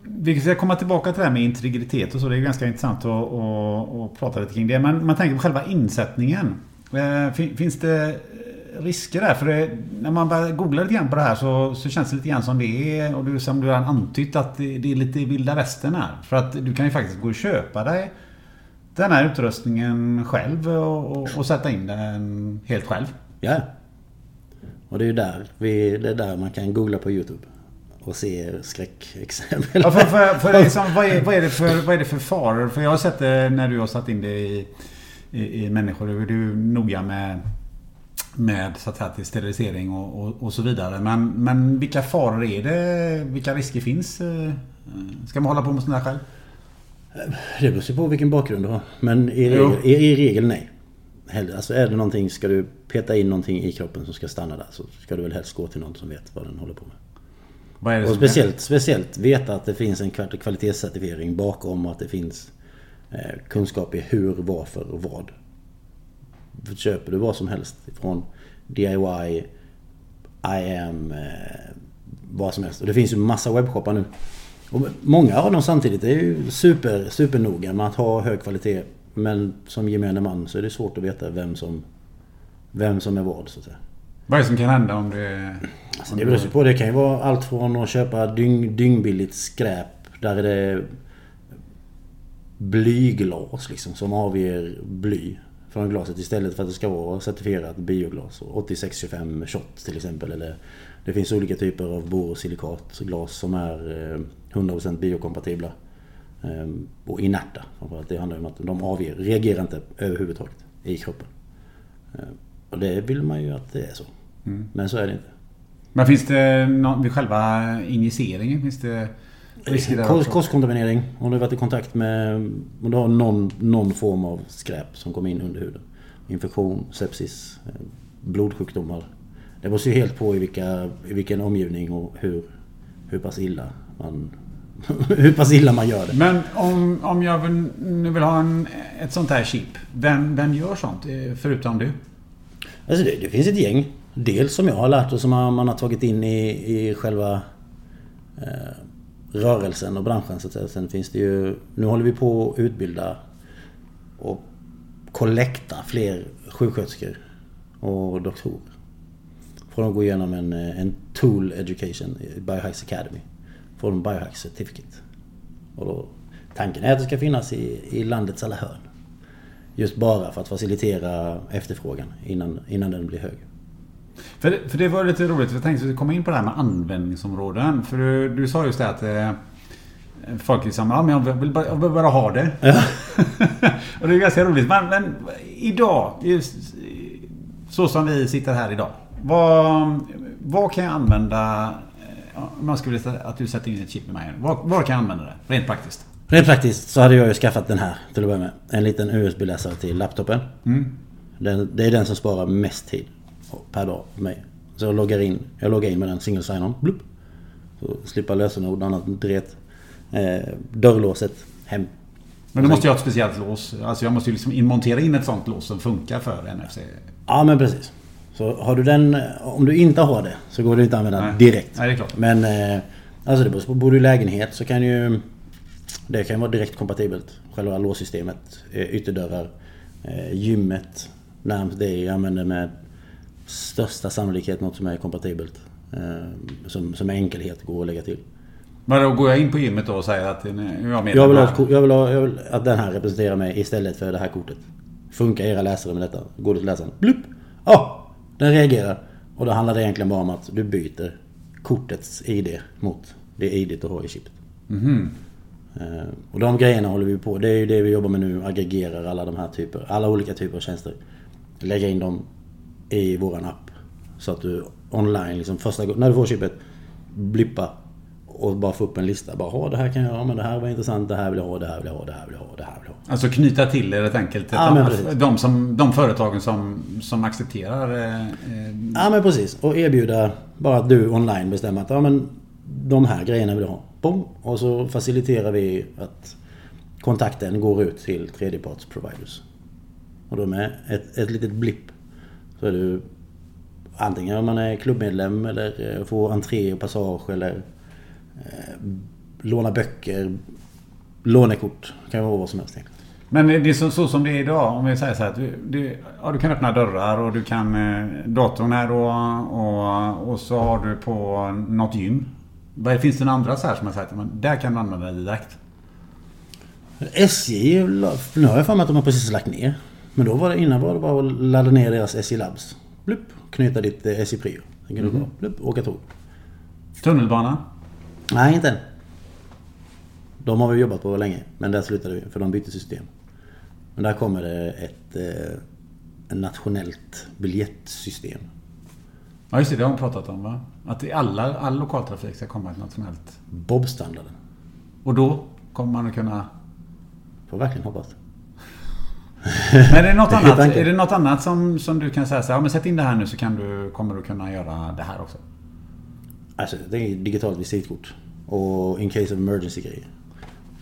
Vi ska komma tillbaka till det här med integritet och så. Det är ganska intressant att, att, att prata lite kring det. Men man tänker på själva insättningen. Eh, finns det risker där? För det, när man börjar googla lite grann på det här så, så känns det lite grann som det är, och du, som du har antytt, att det, det är lite vilda västern här. För att du kan ju faktiskt gå och köpa dig den här utrustningen själv och, och, och sätta in den helt själv. Ja. Och det är ju där, vi, det är där man kan googla på YouTube. Och se skräckexempel. Ja, för, för, för liksom, vad, är, vad, är det för, vad är det för faror? För jag har sett det när du har satt in det i, i, i människor. Är du noga med, med så att säga, till sterilisering och, och, och så vidare. Men, men vilka faror är det? Vilka risker finns? Eh, Ska man hålla på med sånt här själv? Det beror ju på vilken bakgrund du har. Men i regel, i, i regel nej. Hellre, alltså är det någonting, ska du peta in någonting i kroppen som ska stanna där så ska du väl helst gå till någon som vet vad den håller på med. Vad är det Och speciellt, speciellt veta att det finns en kvalitetscertifiering bakom och att det finns eh, kunskap i hur, varför och vad. Köper du vad som helst från DIY, IAM, eh, vad som helst. Och det finns ju massa webbshoppar nu. Och många av dem samtidigt är ju super, supernoga med att ha hög kvalitet. Men som gemene man så är det svårt att veta vem som, vem som är vad så att säga. Vad är det som kan hända om det... Alltså det beror ju på. Det kan ju vara allt från att köpa dyng, dyngbilligt skräp. Där är det blyglas liksom som avger bly från glaset istället för att det ska vara certifierat bioglas. Och 8625 shot till exempel. Eller det finns olika typer av borosilikatglas som är eh, 100% biokompatibla. Ehm, Och inerta. Framförallt. Det handlar om att de avger, reagerar inte överhuvudtaget i kroppen. Ehm, Och det vill man ju att det är så. Men så är det inte. Men finns det någon, vid själva injiceringen, finns det Kost, kostkontaminering. Om du har varit i kontakt med... Om du har någon, någon form av skräp som kommer in under huden. Infektion, sepsis, eh, blodsjukdomar. Det beror ju helt på i, vilka, i vilken omgivning och hur, hur pass illa man... hur pass illa man gör det. Men om, om jag vill, nu vill ha en, ett sånt här chip. Vem, vem gör sånt? eh, Förutom du? Alltså det, det finns ett gäng. Dels som jag har lärt och som man man har tagit in i, i själva eh, rörelsen och branschen så att säga. Sen finns det ju... Nu håller vi på att utbilda och kollekta fler sjuksköterskor och doktorer. Får de gå igenom en, en tool education i Biohacks Academy. Får de Biohacks certificate. Och då, tanken är att det ska finnas i, i landets alla hörn. Just bara för att facilitera efterfrågan innan, innan den blir hög. För det, för det var lite roligt. Jag tänkte att vi skulle komma in på det här med användningsområden. För du, du sa just det att eh, folk liksom, ja men jag vill bara, jag vill bara ha det. och det är ganska roligt. Men, men idag, just, så som vi sitter här idag. Vad, vad kan jag använda eh, om jag skulle vilja att du sätter in ett chip i mig? Var, var kan jag använda det? Rent praktiskt. Rent praktiskt så hade jag ju skaffat den här till att börja med. En liten USB-läsare till laptopen. Den, det är den som sparar mest tid per dag för mig. Så jag loggar in, jag loggar in med den single sign-on. Blup. Så slipper lösenord och annat dret. Eh, dörrlåset hem. Men du måste ju ha ett speciellt lås. Alltså jag måste ju liksom inmontera in ett sånt lås som funkar för NFC. Ja men precis. Så har du den, om du inte har det så går det inte att använda Nej. direkt. Nej, det är klart. Men eh, alltså det beror på. Bor du i lägenhet så kan ju det kan vara direkt kompatibelt. Själva låssystemet, eh, ytterdörrar, eh, gymmet närmast dig använder med största sannolikhet något som är kompatibelt. Eh, som, som enkelhet går att lägga till. Men då går jag in på gymmet då och säger att är jag Jag vill, ha jag, vill ha, jag vill att den här representerar mig istället för det här kortet. Funkar era läsare med detta? Går du till läsaren? Blupp! Ja! den reagerar. Och då handlar det egentligen bara om att du byter kortets ID mot det ID du har i chipet. Eh, Och de grejerna håller vi på. Det är ju det vi jobbar med nu. Aggregerar alla de här typer, alla olika typer av tjänster. Lägga in dem i våran app. Så att du online, liksom första gången, när du får chippet, blippa och bara få upp en lista. Bara, "Ja, det här kan jag göra, men det här var intressant, det här vill jag ha, det här vill jag ha, det här vill jag ha, det här vill jag ha. Alltså knyta till er helt enkelt. Ja, de, de, som, de företagen som, som accepterar... Eh, eh, Ja men precis. Och erbjuda bara att du online bestämmer att ja, men de här grejerna vill jag ha. Boom. Och så faciliterar vi att kontakten går ut till tredjepartsproviders. Och då med ett, ett litet blipp så är du antingen om man är klubbmedlem eller eh, får entré och passage eller eh, låna böcker, lånekort. Det kan vara vad som helst egentligen. Men det är så, så som det är idag. Om vi säger så här att du, ja, du kan öppna dörrar och du kan eh, datorn här och, och, och så har du på något gym. Vad Finns det några andra så här som jag sagt men där kan du använda det direkt? SJ, nu har jag för mig att de har precis lagt ner. Men då var det innan var det bara att ladda ner deras SJ Labs. Blupp, knyta ditt eh, SJ Prio. Sen kan du bara blupp, åka tåg. Tunnelbana? Nej, inte än. De har vi jobbat på länge. Men där slutade vi för de bytte system. Men där kommer det ett eh, ett nationellt biljettsystem. Ja just det, det har de pratat om va? Att i alla, all lokaltrafik ska komma ett nationellt. Bob-standarden. Och då kommer man att kunna... Får verkligen hoppas. Men är det något annat, är det något annat som, som du kan säga så här, ja men sätt in det här nu så kan du, kommer du kunna göra det här också? Alltså det är digitalt visitkort. Och in case of emergency grejer.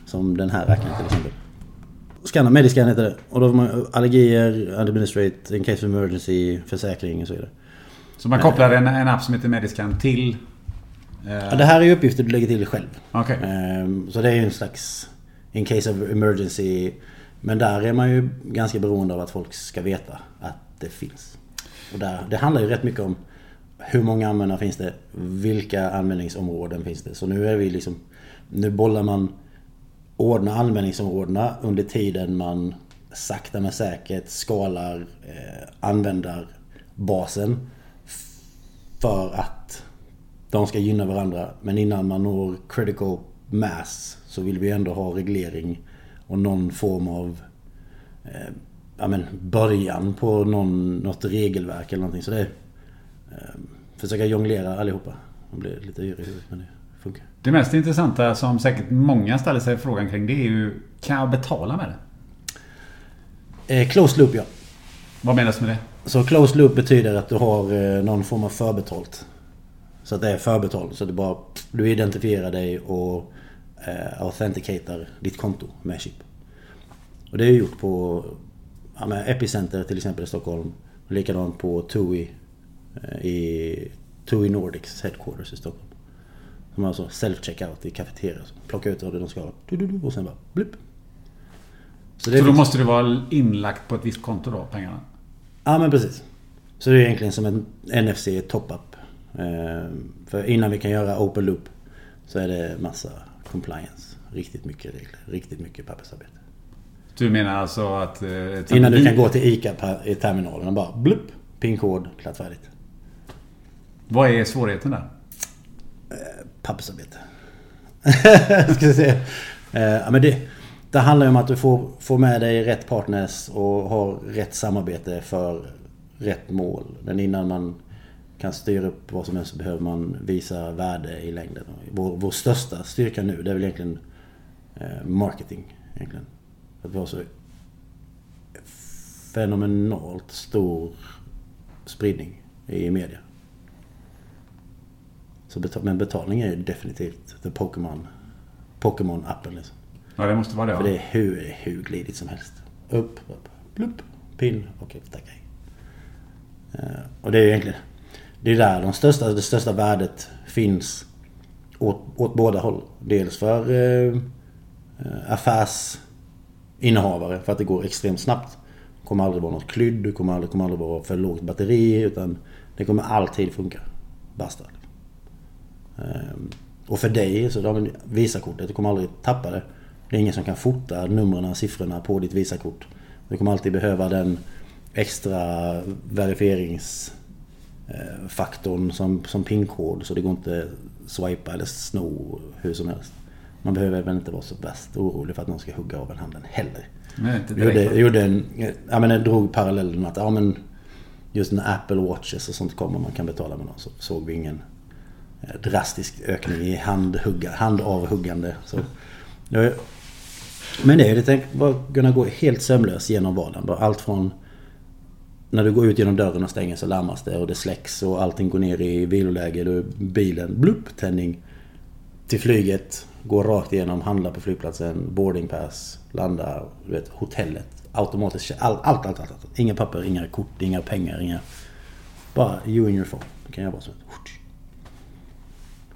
Som den här rackaren till exempel. Scanna, Mediscan heter det. Och då får man allergier, administrate, in case of emergency, försäkring och så vidare. Så man kopplar en, en app som heter Mediscan till... Eh, Ja, det här är uppgifter du lägger till själv. Okej. Ehm, Så det är ju en slags in case of emergency. Men där är man ju ganska beroende av att folk ska veta att det finns. Och där, det handlar ju rätt mycket om hur många användare finns det? Vilka användningsområden finns det? Så nu är vi liksom... Nu bollar man ordna användningsområdena under tiden man sakta men säkert skalar eh, användarbasen. För att de ska gynna varandra. Men innan man når critical mass så vill vi ändå ha reglering och någon form av eh, ja, men början på någon, något regelverk eller någonting. Så det är eh, försöka jonglera allihopa. Man blir lite yr i huvudet men det funkar. Det mest intressanta som säkert många ställer sig frågan kring det är ju Kan jag betala med det? Eh, closed loop ja. Vad menas med det? Så closed loop betyder att du har eh, någon form av förbetalt. Så att det är förbetalt. Så det bara, du identifierar dig och eh, authenticatar ditt konto med chip. Och det är gjort på ja, Epicenter till exempel i Stockholm. Likadant på TUI eh, i TUI Nordics headquarters i Stockholm. Som har alltså self-checkout i kafeterian. Plocka ut det de ska ha. Och sen bara blupp. Så, så då måste det vara inlagt på ett visst konto då, pengarna? Ja men precis. Så det är egentligen som en NFC top-up. Eh, för innan vi kan göra open loop så är det massa compliance. Riktigt mycket regler, riktigt mycket pappersarbete. Du menar alltså att... Eh, innan du kan gå till ICA i terminalen och bara blupp, pinkod, klart färdigt. Vad är svårigheten där? Eh, pappersarbete. Ska se. Eh, ja, men det, det handlar ju om att du får, får med dig rätt partners och har rätt samarbete för rätt mål. Men innan man kan styra upp vad som helst så behöver man visa värde i längden. Vår, vår största styrka nu det är väl egentligen eh, marketing. Egentligen. Att vi har så fenomenalt stor spridning i media. Så betal men betalning är ju definitivt the Pokémon Pokémon-appen liksom. Ja, det måste vara det. För det är hur, hur glidigt som helst. Upp, upp, plupp, pin, okej, tack hej. Uh, och det är egentligen... Det är där de största, det största värdet finns åt, åt båda håll. Dels för eh, affärsinnehavare för att det går extremt snabbt. Det kommer aldrig vara något klydd, det kommer aldrig, kommer aldrig vara för lågt batteri utan det kommer alltid funka. Basta. Um, och för dig, så har Visakortet, du kommer aldrig tappa det. Det är ingen som kan fota numren och siffrorna på ditt Visakort. Du kommer alltid behöva den extra verifierings verifieringsfaktorn som, som pinkod. Så det går inte swipa eller sno hur som helst. Man behöver väl inte vara så värst orolig för att någon ska hugga av en handen heller. Nej, inte jag gjorde, jag gjorde en, jag drog parallellen att ja, men just när Apple Watches och sånt kommer man kan betala med dem så såg vi ingen eh, drastisk ökning i handhugga, handavhuggande. Så, men det är ju tänk bara kunna gå helt sömlös genom vardagen. Allt från när du går ut genom dörren och stänger så larmas det och det släcks och allting går ner i viloläge. Du, bilen, blupp, tändning. Till flyget, går rakt igenom, handlar på flygplatsen, boarding pass, landar, du vet, hotellet. Automatiskt, allt, allt, allt, allt. Inga papper, inga kort, inga pengar, inga... Bara you and your phone. Det kan jag bara så.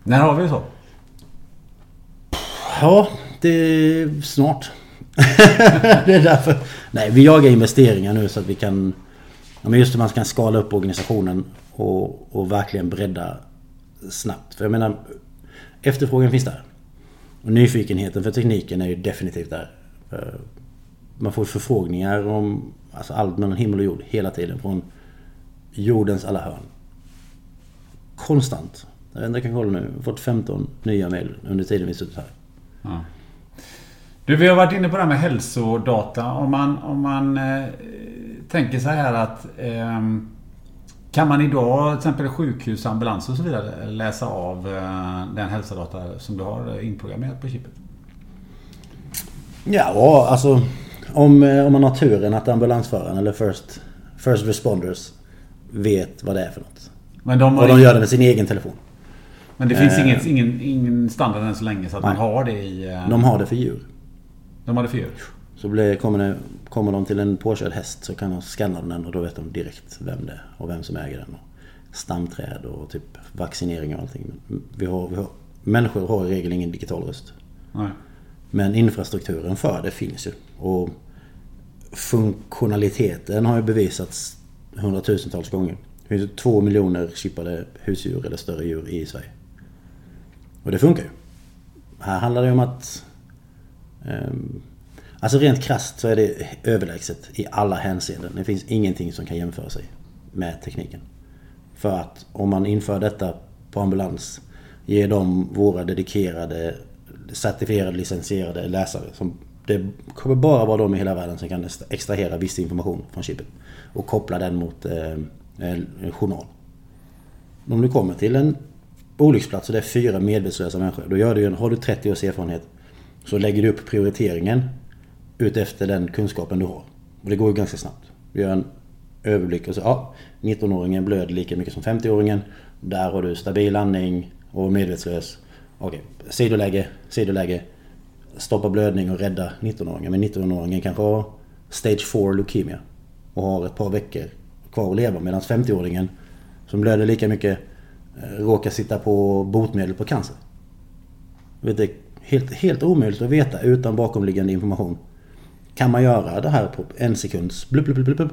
När har vi så? Ja, det är snart. det är därför. Nej, vi jagar investeringar nu så att vi kan... Ja, men just hur man kan skala upp organisationen och, och verkligen bredda snabbt. För jag menar, efterfrågan finns där. Och nyfikenheten för tekniken är ju definitivt där. Man får förfrågningar om alltså allt mellan himmel och jord hela tiden från jordens alla hörn. Konstant. Jag vet inte, jag kan kolla nu. Jag har fått 15 nya mejl under tiden vi suttit här. Ja. Du, vi har varit inne på det här med hälsodata. Om man, om man eh, tänker så här att eh, kan man idag, till exempel sjukhus, ambulans och så vidare, läsa av eh, den hälsodata som du har inprogrammerat på chippet? Ja, alltså om, eh, om man har turen att ambulansföraren eller first, first responders vet vad det är för något. Men de och de gör det med sin egen telefon. Men det finns eh, inget, ingen, ingen standard än så länge så att nej. man har det i... Eh... De har det för djur. De har det för djur? Så blir, kommer, det, kommer de till en påkörd häst så kan de scanna den och då vet de direkt vem det är och vem som äger den. Och stamträd och typ vaccinering och allting. Vi har, vi har, människor har i regel ingen digital röst. Nej. Men infrastrukturen för det finns ju. Och funktionaliteten har ju bevisats hundratusentals gånger. Det finns ju två miljoner chippade husdjur eller större djur i Sverige. Och det funkar ju. Här handlar det om att... Um, alltså rent krast så är det överlägset i alla hänseenden. Det finns ingenting som kan jämföra sig med tekniken. För att om man inför detta på ambulans, ger dem våra dedikerade, certifierade, licensierade läsare. Som det kommer bara vara de i hela världen som kan extrahera viss information från chippet. Och koppla den mot eh, en journal. Om du kommer till en olycksplats och det är fyra medvetslösa människor. Då gör du en, har du 30 års erfarenhet så lägger du upp prioriteringen utefter den kunskapen du har. Och det går ju ganska snabbt. Vi gör en överblick och så, ja, 19-åringen blöder lika mycket som 50-åringen. Där har du stabil andning och medvetslös. Okej, sidoläge, sidoläge. Stoppa blödning och rädda 19-åringen. Men 19-åringen kanske har Stage 4 leukemia. Och har ett par veckor kvar att leva. Medan 50-åringen som blöder lika mycket eh, råkar sitta på botemedel på cancer. Det är helt, helt omöjligt att veta utan bakomliggande information. Kan man göra det här på en sekunds blub, blub, blub, blub,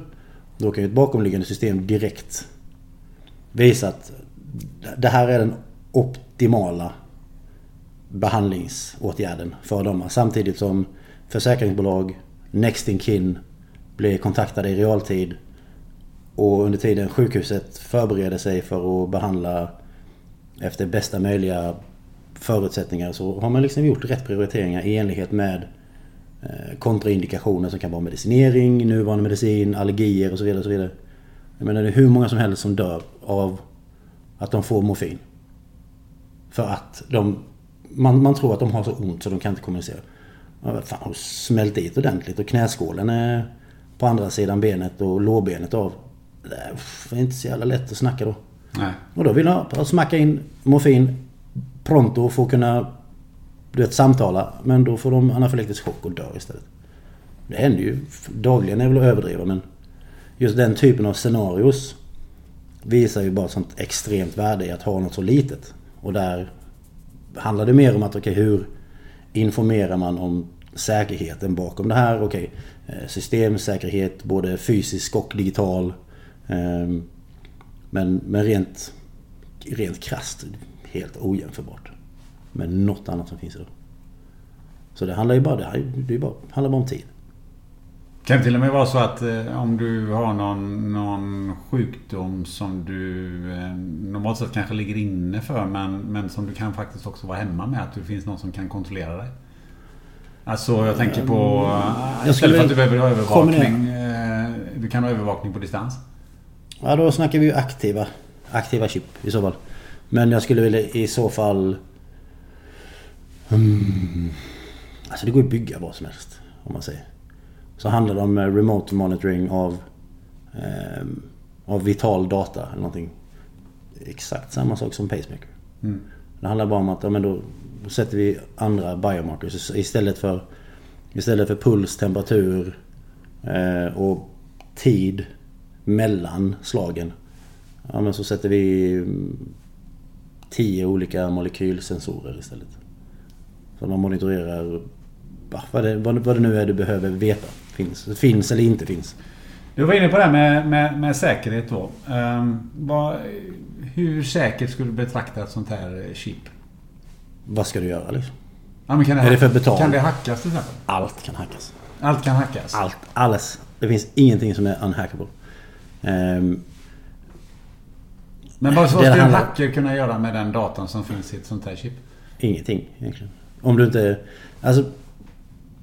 då kan ju ett bakomliggande system direkt visa att det här är den optimala behandlingsåtgärden för dem. Samtidigt som försäkringsbolag, Next in Kin blir kontaktade i realtid och under tiden sjukhuset förbereder sig för att behandla efter bästa möjliga förutsättningar så har man liksom gjort rätt prioriteringar i enlighet med kontraindikationer som kan vara medicinering, nuvarande medicin, allergier och så vidare. Och så vidare. Jag menar det är hur många som helst som dör av att de får morfin. För att de, man, man tror att de har så ont så de kan inte kommunicera. Fan, har smält dit ordentligt och knäskålen är på andra sidan benet och lårbenet av. Det är inte så jävla lätt att snacka då. Nej. Och då vill jag smacka in morfin pronto för att kunna du vet, samtala. Men då får de anafylaktisk chock och dör istället. Det händer ju dagligen, är väl att överdriva men just den typen av scenarios visar ju bara sånt extremt värde i att ha något så litet. Och där handlar det mer om att okej, okay, hur informerar man om säkerheten bakom det här? Okej, okay, systemsäkerhet både fysisk och digital. Ehm, men, men rent, rent krasst helt ojämförbart. Med något annat som finns idag. Så det handlar ju bara, det, det bara, handlar bara om tid. Kan det till och med vara så att eh, om du har någon, någon sjukdom som du eh, normalt sett kanske ligger inne för men, men som du kan faktiskt också vara hemma med. Att det finns någon som kan kontrollera dig. Alltså jag tänker på... Eh, istället för att du behöver ha övervakning. Eh, du kan ha övervakning på distans. Ja då snackar vi ju aktiva, aktiva chip i så fall. Men jag skulle vilja i så fall... Hmm, alltså det går ju att bygga vad som helst. Om man säger. Så handlar det om eh, remote monitoring av, eh, av vital data eller någonting. Exakt samma sak som pacemaker. Mm. Det handlar bara om att ja, men då sätter vi andra biomarkers istället för Istället för puls, temperatur eh, och tid mellan slagen. Ja men så sätter vi tio olika molekylsensorer istället. Så man monitorerar vad det, vad, det nu är du behöver veta. Finns, finns eller inte finns. Du var inne på det här med, med, med säkerhet då. Um, vad, hur säkert skulle du betrakta ett sånt här chip? Vad ska du göra liksom? Ja, det, är det för betal? Kan det hackas till exempel? Allt kan hackas. Allt kan hackas? Allt. Alles. Det finns ingenting som är unhackable. Um, men vad ska en hacker kunna göra med den datan som finns i ett sånt här chip? Ingenting egentligen. Om du inte... Alltså...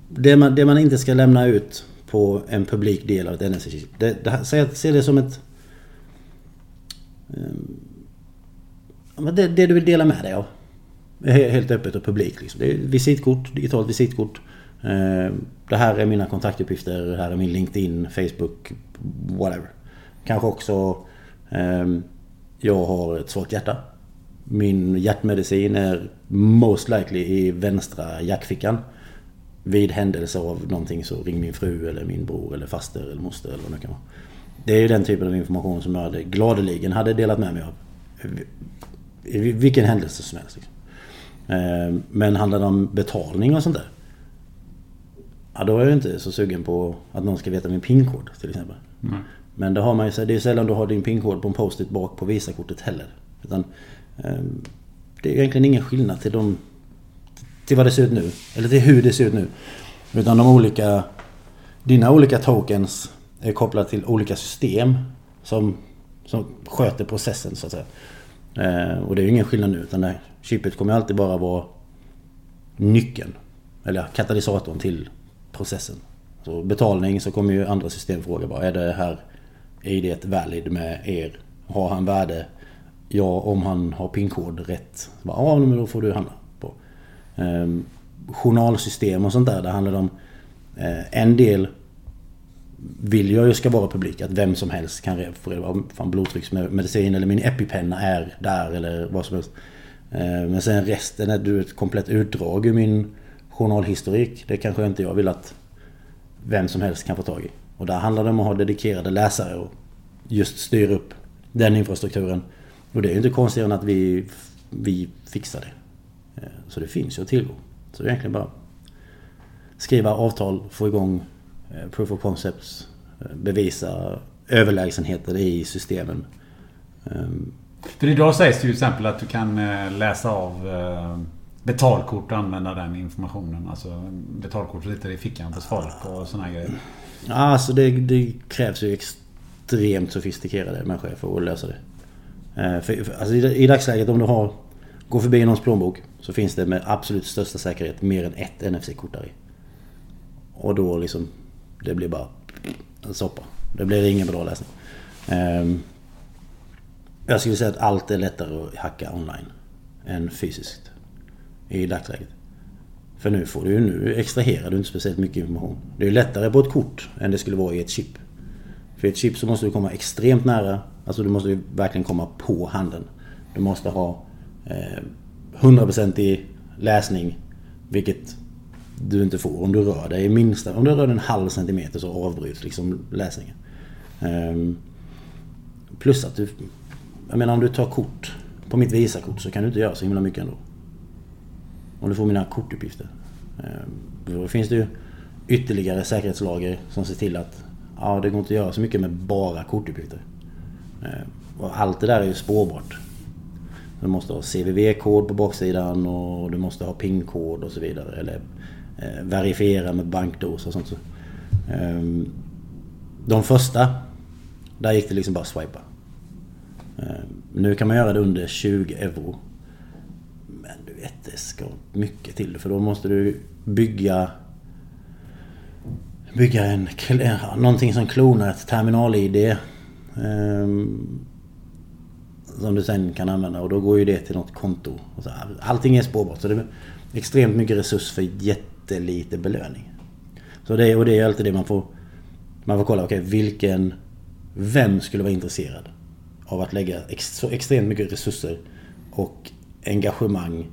Det man, det man inte ska lämna ut på en publik del av ett NFC-chip. Det, det, se det som ett... Um, det, det, du vill dela med dig av. Helt öppet och publikt. Liksom. Det är visitkort, digitalt visitkort. Uh, det här är mina kontaktuppgifter. Det här är min LinkedIn, Facebook, whatever. Kanske också... Um, jag har ett svagt hjärta. Min hjärtmedicin är most likely i vänstra jackfickan. Vid händelse av någonting så ring min fru eller min bror eller faster eller moster eller vad det kan vara. Det är ju den typen av information som jag hade gladeligen hade delat med mig av. I vilken händelse som helst. Liksom. Eh, men handlar det om betalning och sånt där. Ja, då är jag inte så sugen på att någon ska veta min pinkod till exempel. Mm. Men det har man ju, det är sällan du har din pinkod på en post-it bak på Visakortet heller. Utan, Ehm, det är egentligen ingen skillnad till de... Till vad det ser ut nu. Eller till hur det ser ut nu. Utan de olika... Dina olika tokens är kopplade till olika system. Som, som sköter processen så att säga. Ehm, och det är ju ingen skillnad nu. Utan det, chippet kommer alltid bara vara nyckeln. Eller katalysatorn till processen. Så betalning så kommer ju andra system fråga bara. Är det här id-valid med er? Har han värde Ja, om han har pinkod rätt. Ja, men då får du handla på. Ehm, journalsystem och sånt där. Det handlar om eh, en del vill jag ju ska vara publik. Att vem som helst kan få reda på blodtrycksmedicin eller min epipenna är där eller vad som helst. Eh, men sen resten är du ett komplett utdrag ur min journalhistorik. Det kanske inte jag vill att vem som helst kan få tag i. Och där handlar det om att ha dedikerade läsare och just styra upp den infrastrukturen. Och det är ju inte konstigare än att vi, vi fixar det. Eh, så det finns ju att tillgå. Så det är egentligen bara skriva avtal, få igång eh, proof of concepts, eh, bevisa överlägsenheter i systemen. Ehm, För idag sägs det ju till exempel att du kan läsa av betalkort och använda den informationen. Alltså betalkort sitter i fickan på folk och sådana grejer. Ja, alltså det, det krävs ju extremt sofistikerade människor för att lösa det. Eh, för, för, alltså i, i dagsläget om du har Går förbi någons plånbok så finns det med absolut största säkerhet mer än ett NFC-kort där i. Och då liksom... Det blir bara en soppa. Det blir ingen bra läsning. Ehm, jag skulle säga att allt är lättare att hacka online än fysiskt. I dagsläget. För nu får du nu extraherar du inte speciellt mycket information. Det är lättare på ett kort än det skulle vara i ett chip. För i ett chip så måste du komma extremt nära. Alltså du måste ju verkligen komma på handen. Du måste ha eh, 100% i läsning. Vilket du inte får om du rör dig minsta... Om du rör dig en halv centimeter så avbryts liksom läsningen. Eh, plus att du... Jag menar om du tar kort på mitt Visakort så kan du inte göra så himla mycket ändå. Om du får mina kortuppgifter. Eh, då finns det ju ytterligare säkerhetslager som ser till att ja, det går inte att göra så mycket med bara kortuppgifter. Eh, och allt det där är ju spårbart. Du måste ha CVV-kod på baksidan och du måste ha PIN-kod och så vidare. Eller eh, verifiera med bankdos och sånt. Så. Eh, de första, där gick det liksom bara att swipa. Eh, nu kan man göra det under 20 euro. Men du vet, det ska mycket till för då måste du bygga Bygga en, eh, någonting som klonar ett terminal-id. Um, som du sen kan använda och då går ju det till något konto. Allting är spårbart så det är extremt mycket resurs för jättelite belöning. Så det, och det är alltid det man får... Man får kolla, okej okay, vilken... Vem skulle vara intresserad av att lägga ex, så extremt mycket resurser och engagemang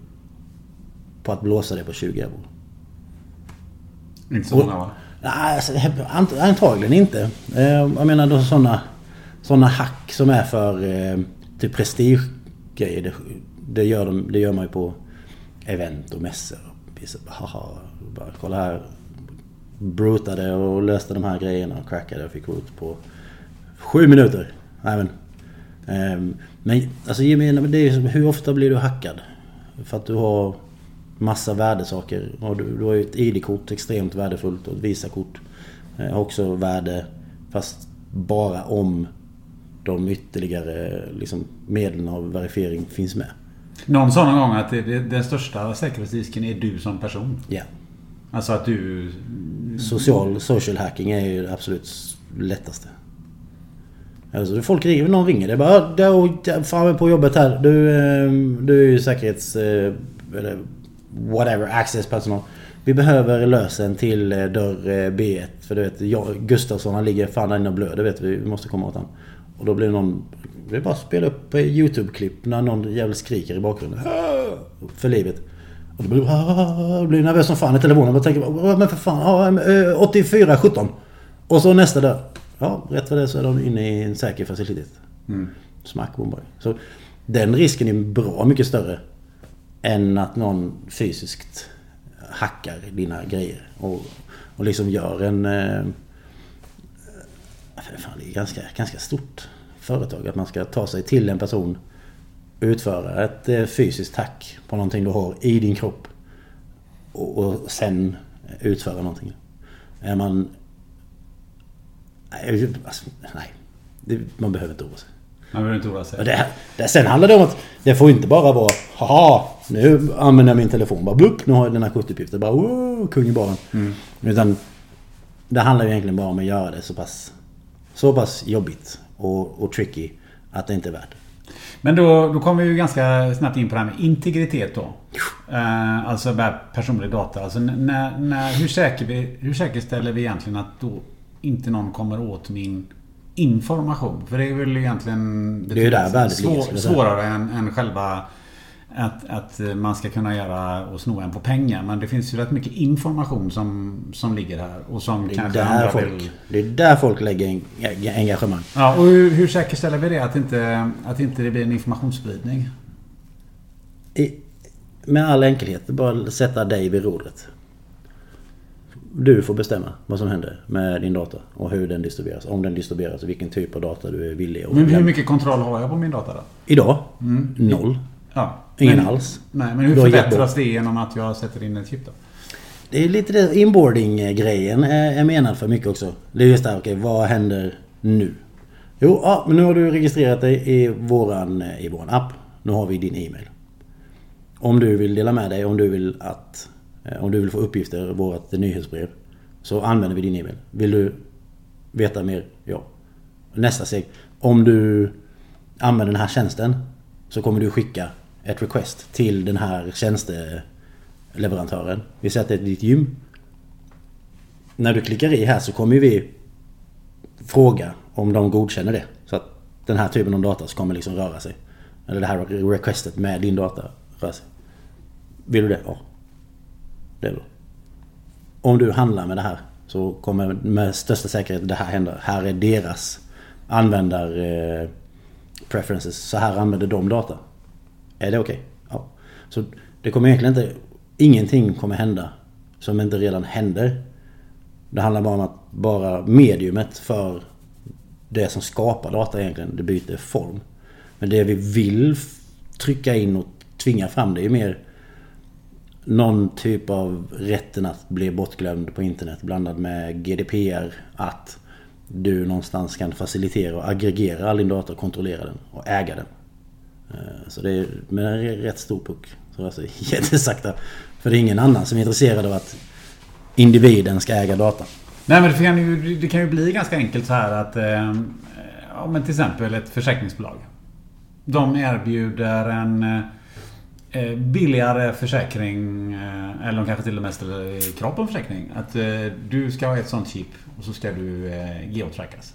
på att blåsa det på 20 euro? Inte så många va? Nej, alltså, antagligen inte. Eh, jag menar då sådana sådana hack som är för eh, typ prestigegrejer. Det, det, gör de, det gör man ju på event och mässor. Haha, bara kolla här. Brutade och löste de här grejerna och crackade och fick root på sju minuter. Även. Eh, men alltså gemene, det är, hur ofta blir du hackad? För att du har massa värdesaker. Och du, du har ju ett ID-kort extremt värdefullt och ett Visakort eh, har också värde. Fast bara om de ytterligare liksom, medlen av verifiering finns med. Någon sa någon gång att det, det, den största säkerhetsrisken är du som person. Ja. Alltså att du... Social, social hacking är ju det absolut lättaste. Alltså folk ringer, någon ringer. Det är bara du, framme på jobbet här. Du, ehm, du är ju säkerhets... Eh, eller whatever, access personal. Vi behöver lösen till eh, dörr eh, B1. För du vet, Gustafsson han ligger fan där inne och blöder. Vet vi, vi måste komma åt honom. Och då blir någon... Det är bara att spela upp YouTube-klipp när någon jävel skriker i bakgrunden. För livet. Och då blir jag blir nervös som fan i telefonen. Och tänker men för fan, 84 17. Och så nästa där. Ja, rätt vad det så är de inne i en säker facilitet. Mm. Smack, bombar. Så den risken är bra mycket större än att någon fysiskt hackar dina grejer. Och, och liksom gör en... Eh, fan, det är ganska, ganska stort företag. Att man ska ta sig till en person, utföra ett eh, fysiskt hack på någonting du har i din kropp och, och sen utföra någonting. Är man... Nej, alltså, nej. Det, man behöver inte oroa sig. Man behöver inte oroa sig. Det, det, sen handlar det om att det får inte bara vara Haha, nu använder jag min telefon. Bara blupp, nu har jag den här kortuppgiften. Bara wow, kung i baren. Mm. Utan det handlar ju egentligen bara om att göra det så pass så pass jobbigt och, och tricky att det inte är värt Men då, då kommer vi ju ganska snabbt in på det här med integritet då. Eh, alltså med personlig data. Alltså när, när, hur, säker vi, hur säkerställer vi egentligen att då inte någon kommer åt min information? För det är väl egentligen Det är där svår, svårare än, än själva att, att man ska kunna göra och sno en på pengar. Men det finns ju rätt mycket information som, som ligger här. Och som Det är, där folk, vill... det är där folk lägger en- engagemang. Ja, och hur, hur säkerställer vi det? Att inte, att inte det blir en informationsspridning? I, med all enkelhet, bara sätta dig vid rodret. Du får bestämma vad som händer med din data och hur den distribueras. Om den distribueras och vilken typ av data du är villig att Men hur mycket kontroll har jag på min data då? Idag? Noll. Ja. Ingen men, alls. Nej, men hur förbättras det genom att jag sätter in ett chip då? Det är lite det inboarding-grejen är, är menad för mycket också. Det är just det här, okej vad händer nu? Jo, ja, men nu har du registrerat dig i våran, eh, i våran app. Nu har vi din e-mail. Om du vill dela med dig, om du vill att... eh, Om du vill få uppgifter ur vårt nyhetsbrev. Så använder vi din e-mail. Vill du veta mer? Ja. Nästa steg. Om du använder den här tjänsten. Så kommer du skicka ett request till den här tjänsteleverantören. Vi säger att det är ditt gym. När du klickar i här så kommer vi fråga om de godkänner det. Så att den här typen av data kommer liksom röra sig. Eller det här requestet med din data rör sig. Vill du det? Ja. Det är bra. Om du handlar med det här så kommer med största säkerhet det här hända. Här är deras användar eh, preferences. Så här använder de data. Är det okej? Ja. Så det kommer egentligen inte... Ingenting kommer hända som inte redan händer. Det handlar bara om att bara mediumet för det som skapar data egentligen, det byter form. Men det vi vill trycka in och tvinga fram det är mer någon typ av rätten att bli bortglömd på internet blandad med GDPR. Att du någonstans kan facilitera och aggregera all din data och kontrollera den och äga den. Eh, så det är med en rätt stor puck. Så alltså jättesakta. För det är ingen annan som är intresserad av att individen ska äga data. Nej men det kan ju, det kan ju bli ganska enkelt så här att... Ja, men till exempel ett försäkringsbolag. De erbjuder en eh, billigare försäkring. Eh, eller de kanske till och med ställer krav på en försäkring. Att du ska ha ett sånt chip och så ska du geotrackas.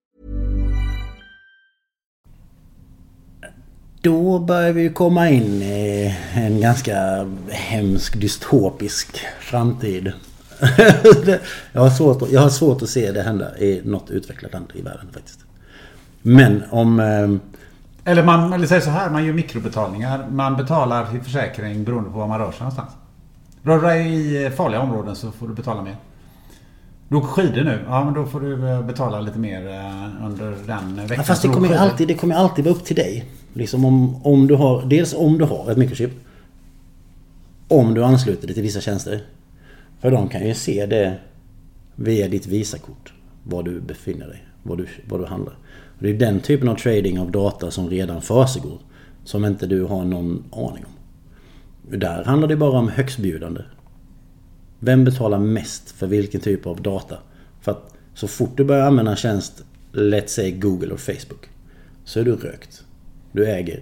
Då börjar vi komma in i en ganska hemsk dystopisk framtid. jag, har svårt, att- jag har svårt att se det hända i något utvecklat land i världen faktiskt. Men om... eh, Eller man eller säger så här, man gör mikrobetalningar. Man betalar till försäkring beroende på var man rör sig någonstans. Rör du dig i farliga områden så får du betala mer. Du åker skidor nu, ja men då får du eh, betala lite mer eh, under den veckan. Ja, fast det kommer, alltid, det kommer alltid vara upp till dig. Liksom om, om du har, dels om du har ett mikrochip. Om du ansluter det till vissa tjänster. För de kan ju se det via ditt Visakort var du befinner dig, var du, var du handlar. Och det är den typen av trading av data som redan försiggår. Som inte du har någon aning om. Där handlar det bara om högstbjudande. Vem betalar mest för vilken typ av data? För att så fort du börjar använda en tjänst, let's say Google och Facebook, så är du rökt. Du äger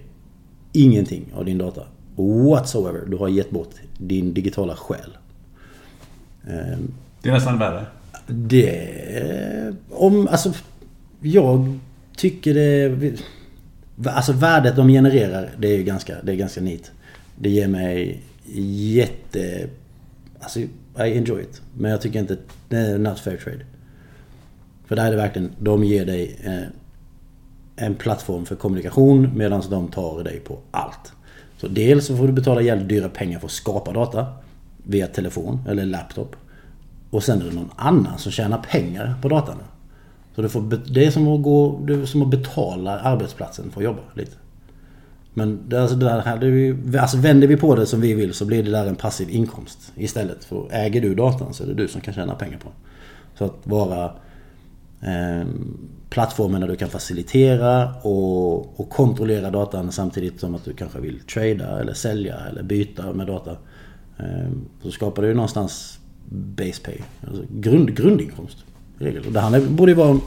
ingenting av din data. Whatsoever. Du har gett bort din digitala själ. Ehm, Det är nästan värre. det... Om... Alltså... Jag tycker det... Alltså värdet de genererar, det är ganska, det är ganska neat. Det ger mig jätte... Alltså, I enjoy it. Men jag tycker inte... Det är not fair trade. För där är det verkligen... De ger dig eh, en plattform för kommunikation medan de tar dig på allt. Så dels så får du betala jävligt dyra pengar för att skapa data. Via telefon eller laptop. Och sen är det någon annan som tjänar pengar på datan. Så du får, det är som att, gå, det som att betala arbetsplatsen för att jobba lite. Men det, alltså, det här, det alltså vänder vi på det som vi vill så blir det där en passiv inkomst istället. För äger du datan så är det du som kan tjäna pengar på den. Så att vara eh, plattformen där du kan facilitera och, och kontrollera datan samtidigt som att du kanske vill trada eller sälja eller byta med data. Ehm, så skapar du någonstans base pay, alltså grund, grundinkomst. regel. Och det handlar, borde ju vara en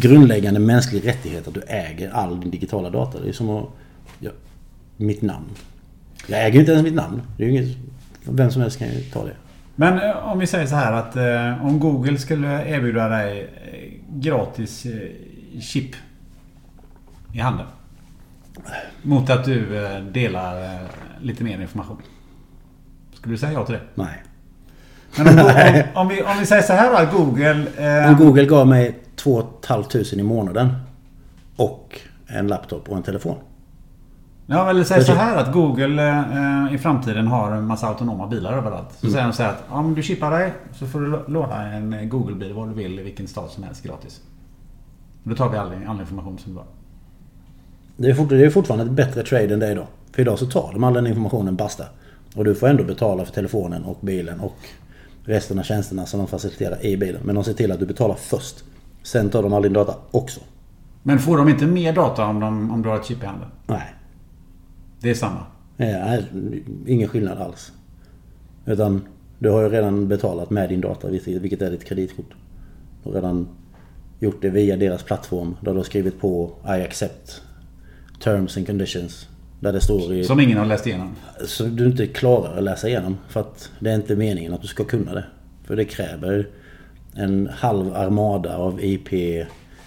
grundläggande mänsklig rättighet att du äger all din digitala data. Det är som att... Ja, mitt namn. Jag äger ju inte ens mitt namn. Det är ju inget... Vem som helst kan ju ta det. Men eh, om vi säger så här att eh, om Google skulle erbjuda dig eh, gratis eh, chip i handen. Mot att du eh, delar eh, lite mer information. Skulle du säga ja till det? Nej. Men om, om, om, vi, om vi säger så här då Google... Eh, Om Google gav mig 2 500 i månaden och en laptop och en telefon. Ja, eller säg så här att Google eh, i framtiden har en massa autonoma bilar överallt. Så Mm. säger de så här att om du chippar dig så får du låna en Google-bil var du vill i vilken stad som helst gratis. Då tar vi all, all information som du har. Det är, fort, det är fortfarande ett bättre trade än det idag. För idag så tar de all den informationen basta. Och du får ändå betala för telefonen och bilen och resten av tjänsterna som de faciliterar i bilen. Men de ser till att du betalar först. Sen tar de all din data också. Men får de inte mer data om, de, om du har ett chip i handen? Nej. Det är samma. Ja, ingen skillnad alls. Utan du har ju redan betalat med din data, vilket är ditt kreditkort. Du har redan gjort det via deras plattform där du har skrivit på I accept terms and conditions. Där det står i... Som ingen har läst igenom. Så du inte klarar att läsa igenom. För att det är inte meningen att du ska kunna det. För det kräver en halv armada av IP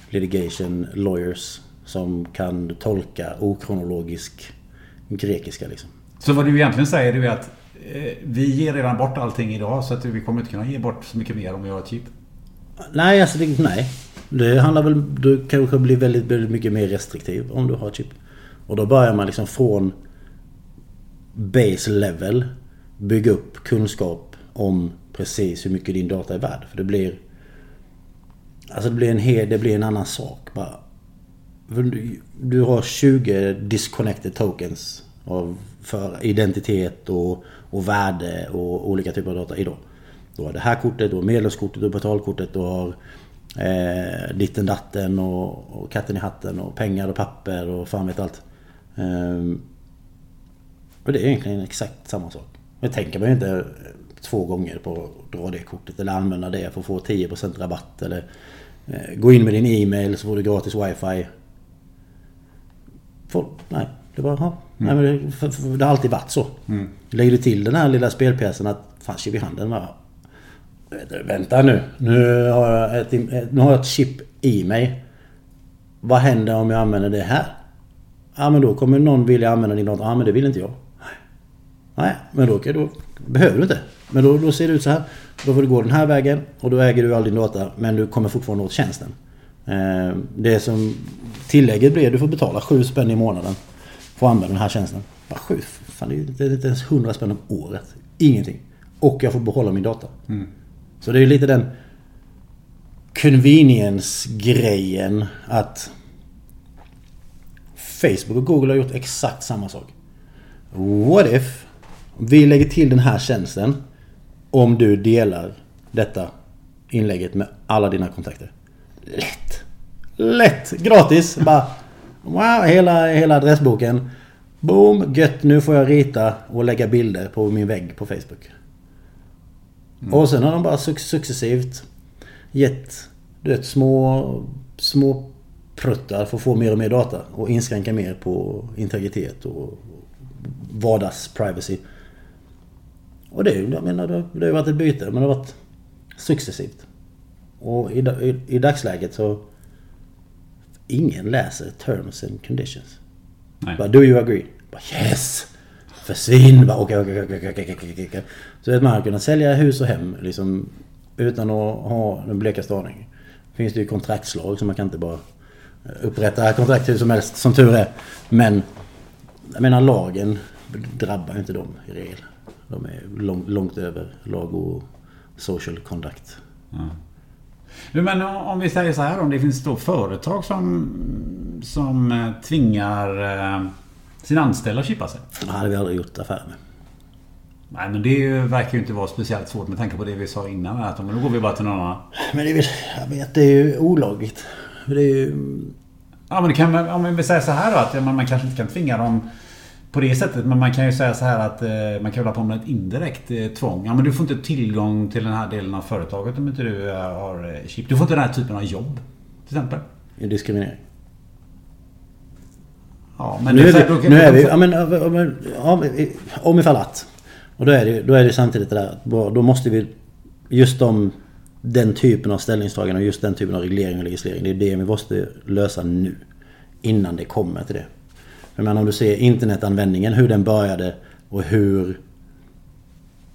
litigation lawyers som kan tolka okronologisk grekiska liksom. Så vad du egentligen säger är att eh, vi ger redan bort allting idag så att vi kommer inte kunna ge bort så mycket mer om vi har ett chip. Nej, alltså det, nej. Det handlar väl... Du kanske blir väldigt, väldigt mycket mer restriktiv om du har chip. Och då börjar man liksom från base level bygga upp kunskap om precis hur mycket din data är värd. För det blir... Alltså det blir en, hel, det blir en annan sak bara. Du, du har 20 disconnected tokens av, för identitet och, och värde och olika typer av data idag. Du har det här kortet, du har medlemskortet, du har betalkortet, du har eh, ditten datten och, och katten i hatten och pengar och papper och fan vet allt. Ehm, och det är egentligen exakt samma sak. Men tänker mig inte eh, två gånger på att dra det kortet eller använda det för att få 10% rabatt eller eh, gå in med din e-mail så får du gratis wifi. Folk, nej, det var ja. Nej, men det, för, för, det har alltid varit så. Lägger du till den här lilla spelpjäsen att fan chip i handen va? Vänta nu. Nu har, jag ett, nu har jag ett chip i mig. Vad händer om jag använder det här? Ja men då kommer någon vilja använda din data. Ja men det vill inte jag. Nej, men då, då behöver du inte. Men då, då ser det ut så här. Då får du gå den här vägen och då äger du all din data men du kommer fortfarande åt tjänsten. Eh, Det som tillägget blir, du får betala 7 spänn i månaden för att använda den här tjänsten. Bara 7? Fan, det är inte ens 100 spänn om året. Ingenting. Och jag får behålla min data. Så det är lite den convenience-grejen att Facebook och Google har gjort exakt samma sak. What if vi lägger till den här tjänsten om du delar detta inlägget med alla dina kontakter. Lätt! Lätt! Gratis! Bara... Wow, hela, hela adressboken. Boom! Gött! Nu får jag rita och lägga bilder på min vägg på Facebook. Och sen har de bara suc- successivt gett du vet, små, små pruttar för att få mer och mer data och inskränka mer på integritet och vardags privacy. Och det, jag menar, det, har ju varit ett byte men det har varit successivt. Och i, i, i dagsläget så ingen läser terms and conditions. Nej. Bara, do you agree? Bara, yes! Försvinn! Bara, okej, okej, okej, okej, okej, okej. Så att man har kunnat sälja hus och hem liksom utan att ha den blekaste aning. Finns det ju kontraktslag så man kan inte bara upprätta kontrakt hur som helst som tur är. Men jag menar lagen drabbar ju inte dem i regel. De är långt, långt över lag och social conduct. Du, men om vi säger så här om det finns då företag som, som eh, tvingar eh, sina anställda att chippa sig. Det hade vi aldrig gjort affär med. Nej men det verkar ju inte vara speciellt svårt med tanke på det vi sa innan. Att då går vi bara till någon annan. Men det jag vet, det är ju olagligt. Det är ju... Ja men det kan, om vi säger så här då att man, man kanske inte kan tvinga dem på det sättet. Men man kan ju säga så här att eh, man kan hålla på med ett indirekt eh, tvång. Ja men du får inte tillgång till den här delen av företaget om inte du eh, har chip. Du får inte den här typen av jobb. Till exempel. en diskriminering. Ja men Nu är då vi, kan- nu då är vi, ja men, men ja, om ifall att. Och då är det, då är det samtidigt det där att då måste vi just de, den typen av ställningstagande och just den typen av reglering och legislering. Det är det vi måste lösa nu. Innan det kommer till det. Jag menar om du ser internetanvändningen, hur den började och hur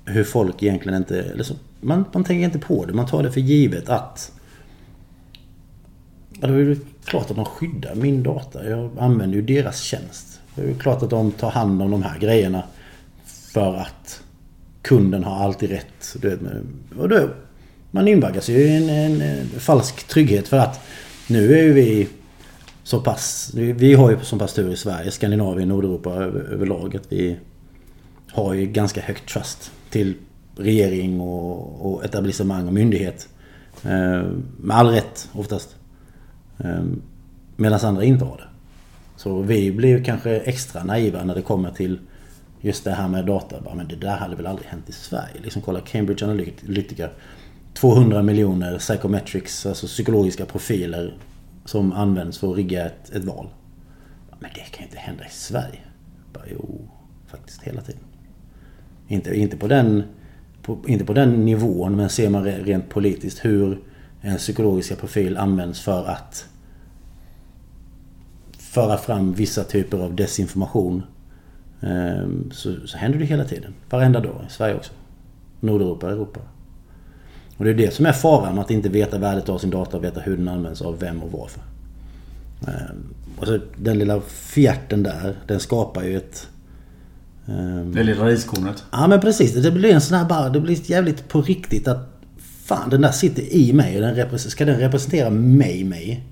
hur folk egentligen inte... Eller så, man, man tänker inte på det. Man tar det för givet att... Ja, det är ju klart att de skyddar min data. Jag använder ju deras tjänst. Det är ju klart att de tar hand om de här grejerna. För att kunden har alltid rätt. Du vet, och då, man invaggas ju i en, en, en falsk trygghet för att nu är ju vi så pass... Vi har ju så pass tur i Sverige, Skandinavien, Nordeuropa över, överlag att vi har ju ganska högt trust till regering och, och etablissemang och myndighet. Eh, med all rätt oftast. Eh, Medan andra inte har det. Så vi blir kanske extra naiva när det kommer till just det här med data. Bara, men det där hade väl aldrig hänt i Sverige. Liksom kolla Cambridge Analytica. 200 miljoner psychometrics, alltså psykologiska profiler som används för att rigga ett, ett val. Men det kan ju inte hända i Sverige. Bara, jo, faktiskt hela tiden. Inte, inte, på den, på, inte på den nivån, men ser man rent politiskt hur en psykologiska profil används för att föra fram vissa typer av desinformation. Ehm, så, så händer det hela tiden. Varenda dag i Sverige också. Nordeuropa, Europa. Och det är det som är faran att inte veta värdet av sin data och veta hur den används av vem och varför. Ehm, Och så den lilla fjärten där, den skapar ju ett... ehm, Det lilla riskornet. Ja men precis. Det blir en sån här bara... Det blir jävligt på riktigt att... Fan den där sitter i mig och den ska den representera mig, mig.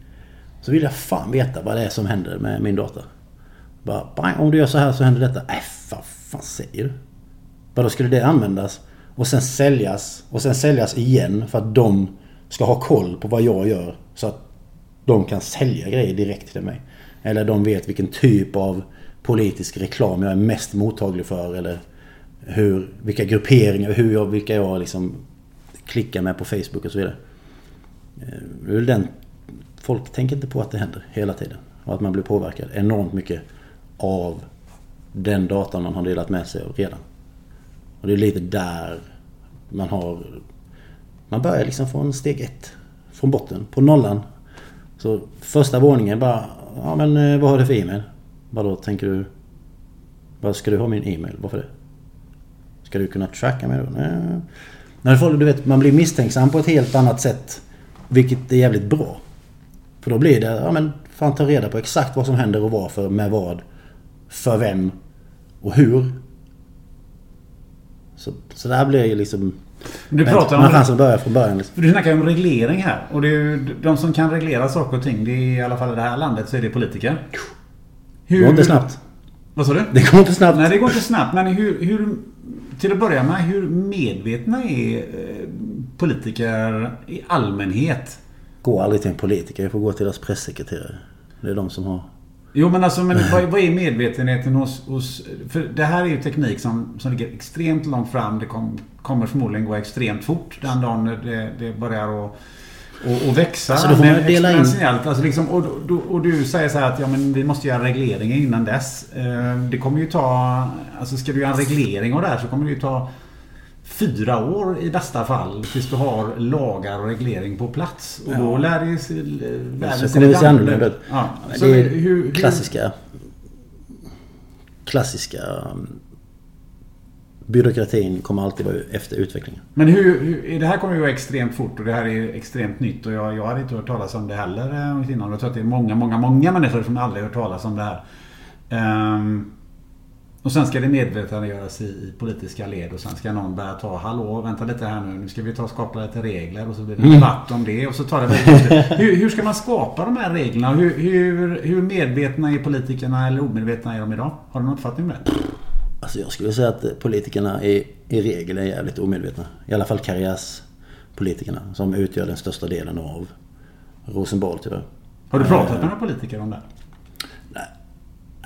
Så vill jag fan veta vad det är som händer med min data. Bara, bang, om du gör så här så händer detta. Äh, vad fan säger du? Vadå skulle det användas? Och sen säljas. Och sen säljas igen för att de ska ha koll på vad jag gör. Så att de kan sälja grejer direkt till mig. Eller de vet vilken typ av politisk reklam jag är mest mottaglig för. Eller hur, vilka grupperingar, hur jag, vilka jag liksom klickar med på Facebook och så vidare. Eh, det är den, folk tänker inte på att det händer hela tiden. Och att man blir påverkad enormt mycket av den datan man har delat med sig av redan. Och det är lite där man har... Man börjar liksom från steg ett. Från botten, på nollan. Så första våningen bara... Ja men eh, vad har du för e-mail? Vad då tänker du? Vad ska du ha min e-mail? Varför det? Ska du kunna tracka mig då? Nej. När folk, du vet, man blir misstänksam på ett helt annat sätt. Vilket är jävligt bra. För då blir det, ja men fan ta reda på exakt vad som händer och varför, med vad. För vem och hur. Så, så där blir ju liksom... Du pratar man om... att börja från början. Liksom. Du snackar ju om reglering här. Och det är ju de som kan reglera saker och ting. Det är i alla fall i det här landet så är det politiker. Det går inte snabbt. Vad sa du? Det går inte snabbt. Nej, det går inte snabbt. Men hur, hur... Till att börja med, hur medvetna är eh, politiker i allmänhet. Gå aldrig till en politiker. Jag får gå till deras pressekreterare. Det är de som har... Jo men alltså, men vad, vad är medvetenheten hos, hos... För det här är ju teknik som, som ligger extremt långt fram. Det kom, kommer förmodligen gå extremt fort den dagen det, det börjar att och, och växa Alltså, då får man dela in-. Alltså liksom, och, och, och du säger så här att ja, men vi måste göra regleringar innan dess. Eh, Det kommer ju ta... Alltså ska du göra en reglering av det här så kommer det ju ta fyra år i bästa fall tills du har lagar och reglering på plats. Och då lär det ju se- världen Så kommer det se annorlunda ut. Ja. Så det är hur- klassiska... Klassiska... um, Byråkratin kommer alltid vara efter utvecklingen. Men hur, hur, det här kommer ju vara extremt fort och det här är extremt nytt och jag, jag hade inte hört talas om det heller eh, innan. Jag tror att det är många, många, många människor som aldrig hört talas om det här. Ehm, och sen ska det medvetandegöras i, i politiska led och sen ska någon börja ta Hallå, vänta lite här nu. Nu ska vi ta och skapa lite regler och så blir det en debatt om det och så tar det hur, hur ska man skapa de här reglerna? Hur, hur, hur medvetna är politikerna eller omedvetna är de idag? Har du någon uppfattning om det? Alltså jag skulle säga att politikerna i, i regel är jävligt omedvetna. I alla fall karriärspolitikerna som utgör den största delen av Rosenbad tyvärr. Har du pratat med några politiker om det?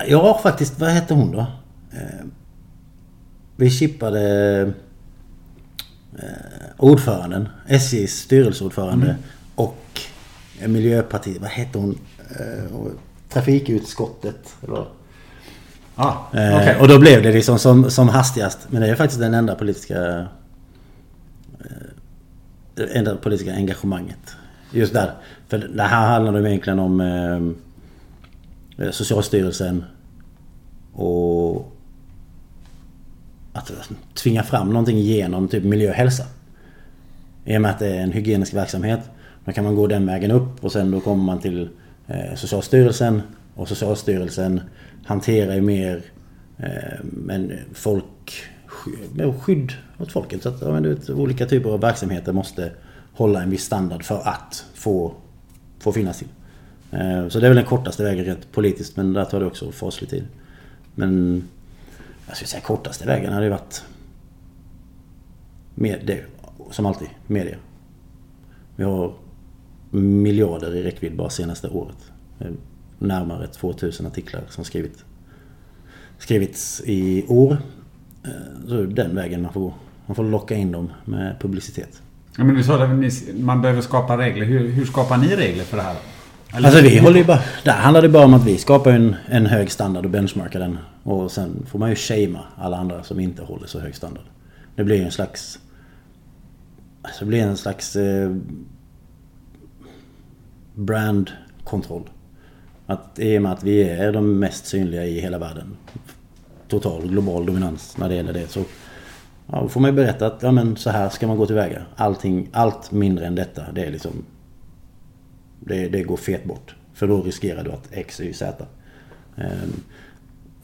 Jag har faktiskt, vad hette hon då? Eh, vi chippade eh, ordföranden, SJs styrelseordförande och Miljöpartiet, vad hette hon? Eh, trafikutskottet. Eller? Ja, Eh, okej. Och då blev det liksom som, som hastigast. Men det är faktiskt den enda politiska... Eh, det enda politiska engagemanget. Just där. För det här handlar det egentligen om eh, Socialstyrelsen och att tvinga fram någonting genom typ miljö och hälsa. I och med att det är en hygienisk verksamhet. Då kan man gå den vägen upp och sen då kommer man till eh, Socialstyrelsen. Och Socialstyrelsen hanterar ju mer eh, men folk, skydd åt folket. Så att ja, men, du vet, olika typer av verksamheter måste hålla en viss standard för att få, få finnas till. Eh, så det är väl den kortaste vägen rent politiskt men där tar det också faslig tid. Men jag skulle säga kortaste vägen hade ju varit med det, som alltid, media. Vi har miljarder i räckvidd bara senaste året. Närmare 2000 artiklar som skrivit, skrivits i år. Eh, så det är den vägen man får gå. Man får locka in dem med publicitet. Ja, men du sa att man behöver skapa regler. Hur, hur skapar ni regler för det här? Eller- Alltså vi håller ju bara... Där handlar det bara om att vi skapar en, en hög standard och benchmarkar den. Och sen får man ju shamea alla andra som inte håller så hög standard. Det blir ju en slags... Alltså det blir en slags... Eh, brandkontroll. Att i och med att vi är de mest synliga i hela världen. Total global dominans när det gäller det. Så ja, får man ju berätta att ja, men så här ska man gå tillväga. Allting, allt mindre än detta det är liksom det, det går fet bort. För då riskerar du att X, Y, Z. Ehm,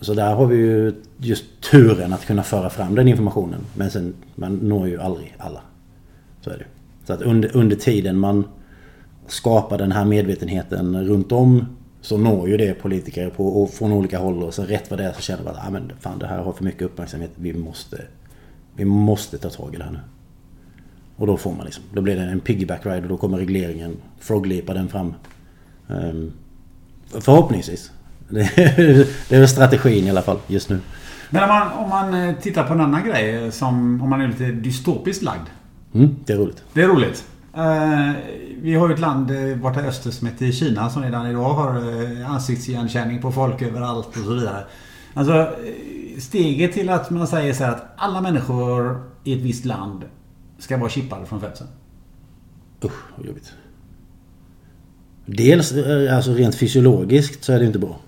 så där har vi ju just turen att kunna föra fram den informationen. Men sen, man når ju aldrig alla. Så är det. Så att under, under tiden man skapar den här medvetenheten runt om så når ju det politiker på, och från olika håll och så rätt vad det är så känner man att ah, men fan, det här har för mycket uppmärksamhet. Vi måste, vi måste ta tag i det här nu. Och då får man liksom, då blir det en piggyback ride och då kommer regleringen, froglipar den fram. Ehm, förhoppningsvis. Det är, det är strategin i alla fall just nu. Men om man, om man eh, tittar på en annan grej som om man är lite dystopiskt lagd. Mm, det är roligt. Det är roligt. Eh, vi har ju ett land eh, borta i öster som heter Kina som redan idag har eh, ansiktsigenkänning på folk överallt och så vidare. Alltså eh, steget till att man säger så här att alla människor i ett visst land ska vara chippade från födseln. Usch, vad jobbigt. Dels, eh, alltså rent fysiologiskt så är det inte bra.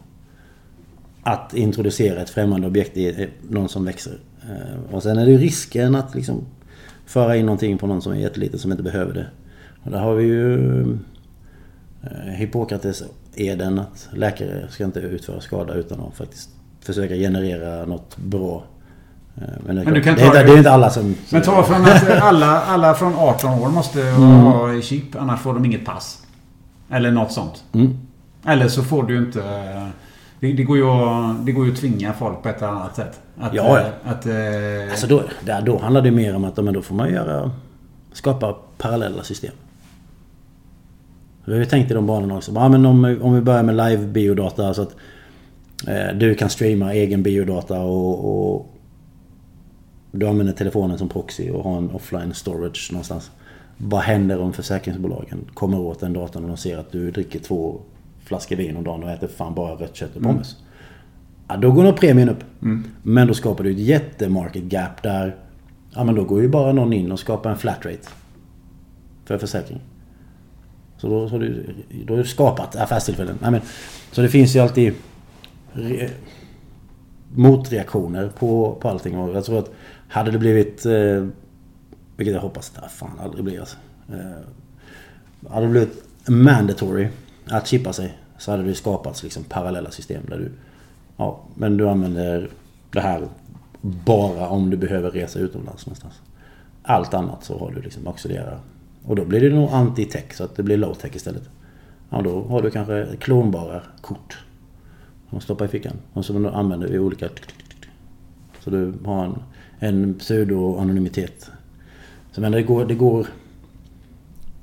Att introducera ett främmande objekt i eh, någon som växer. Eh, och sen är det ju risken att liksom föra in någonting på någon som är jätteliten som inte behöver det. Och där har vi ju Hippokrates eden att läkare ska inte utföra skada utan att faktiskt försöka generera något bra. Eh, Men det, är Men du kan det, ta det- det är inte alla som... Men ta från att alla, alla från 18 år måste ha chip annars får de inget pass. Eller något sånt. Mm. Eller så får du inte... Det, det, går ju att, det går ju att tvinga folk på ett eller annat sätt. Att, Ja, ja. eh, Att, eh, Alltså då, där, då handlar det mer om att men då får man göra skapa parallella system. Vi har ju tänkt i de banorna också. Ja, men om, om vi börjar med live biodata så att eh, du kan streama egen biodata och, och du använder telefonen som proxy och har en offline storage någonstans. Vad händer om försäkringsbolagen kommer åt den datan och de ser att du dricker två flaskor vin om dagen och äter fan bara rött kött och pommes. Mm. Ja, då går nog premien upp. Mm. Men då skapar du ett jättemarket gap där... Ja men då går ju bara någon in och skapar en flat rate. För försäkring. Så då, så du, då har du skapat affärstillfällen. Nej, men, så det finns ju alltid re, motreaktioner på, på allting. Och jag tror att hade det blivit... Eh, vilket jag hoppas det fan aldrig blir alltså. Eh, hade det blivit mandatory att chippa sig så hade det skapats liksom parallella system där du... Ja, men du använder det här bara om du behöver resa utomlands någonstans. Allt annat så har du liksom auxiliära. Och då blir det nog anti-tech så att det blir low-tech istället. Ja, då har du kanske klonbara kort. Som stoppar i fickan. Och som du använder i olika... Så du har en, en pseudo-anonymitet. Så men det går, det går...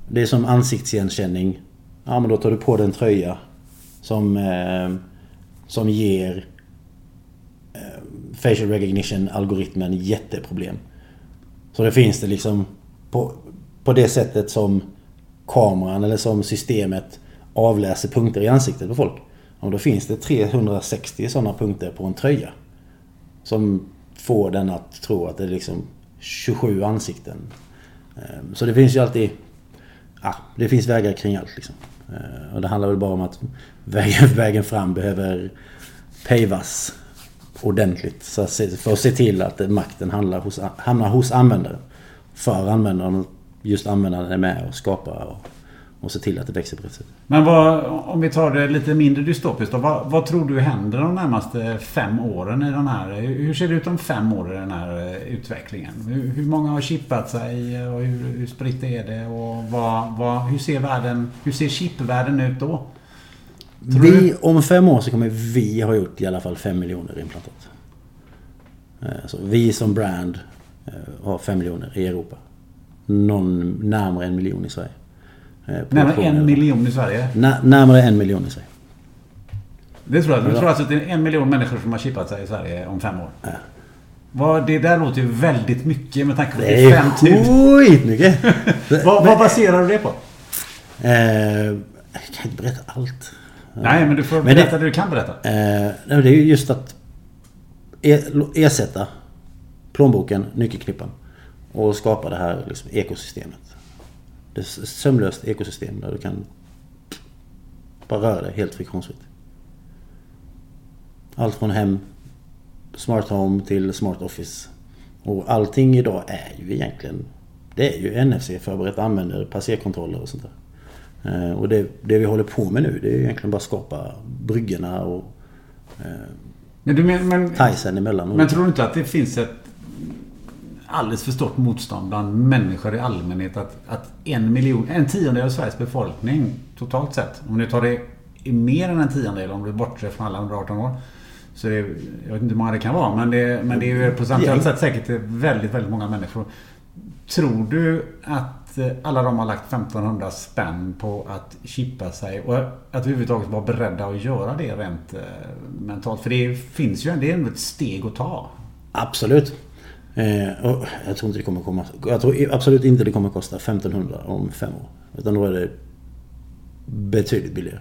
Det är som ansiktsigenkänning Ja men då tar du på dig en tröja som, eh, som ger eh, facial recognition algoritmen jätteproblem. Så det finns det liksom på, på det sättet som kameran eller som systemet avläser punkter i ansiktet på folk. Ja, då finns det 360 sådana punkter på en tröja. Som Få den att tro att det är liksom 27 ansikten. Ehm, så det finns ju alltid... Ja, det finns vägar kring allt liksom. Ehm, och det handlar väl bara om att vägen, vägen fram behöver pavas ordentligt. Så för att se till att makten handlar hos, hamnar hos användaren. För användaren just användaren är med och skapar och, och se till att det växer på rätt sätt. Men vad, om vi tar det lite mindre dystopiskt då. Vad, vad, tror du händer de närmaste fem åren i den här... Hur ser det ut om fem år i den här eh, utvecklingen? Hur, hur många har chippat sig och hur, hur spritt är det? Och vad, hur ser världen... Hur ser chipvärlden ut då? Tror vi, du? om fem år så kommer vi ha gjort i alla fall fem miljoner implantat. Eh, så vi som brand eh, har fem miljoner i Europa. Någon närmare en miljon i Sverige. Eh, närmare en miljon i Sverige? N närmare en miljon i Sverige. Det tror jag. Du tror alltså att det är en miljon människor som har chippat sig i Sverige om fem år? Ja. Vad, det där låter ju väldigt mycket med tanke på att det är 5000. Det är skitmycket! vad, vad baserar du det på? Eh, jag kan inte berätta allt. Nej, men du får men berätta det, det, du kan berätta. Eh, det är ju just att e- ersätta plånboken, nyckelknippan och skapa det här liksom, ekosystemet. Det är ett sömlöst ekosystem där du kan bara röra dig helt friktionsfritt. Allt från hem, smart home till smart office. Och allting idag är ju egentligen det är ju NFC förberett använder passerkontroller och sånt där. Eh, och det, det, vi håller på med nu det är egentligen bara att skapa bryggorna och eh, men men, men, emellan. Men tror du inte att det finns ett alldeles för stort motstånd bland människor i allmänhet att, att en miljon, en tiondel av Sveriges befolkning totalt sett, om du tar det i mer än en tiondel om du bortser från alla under 18 år. Så det, jag vet inte hur många det kan vara, men det, men det är ju procentuellt sett säkert väldigt, väldigt många människor. Tror du att alla de har lagt 1500 spänn på att chippa sig och att överhuvudtaget vara beredda att göra det rent eh, mentalt? För det finns ju det är ändå ett steg att ta. Absolut. Eh, jag tror inte det kommer komma... Jag tror absolut inte det kommer kosta 1500 om fem år. Utan då är det betydligt billigare.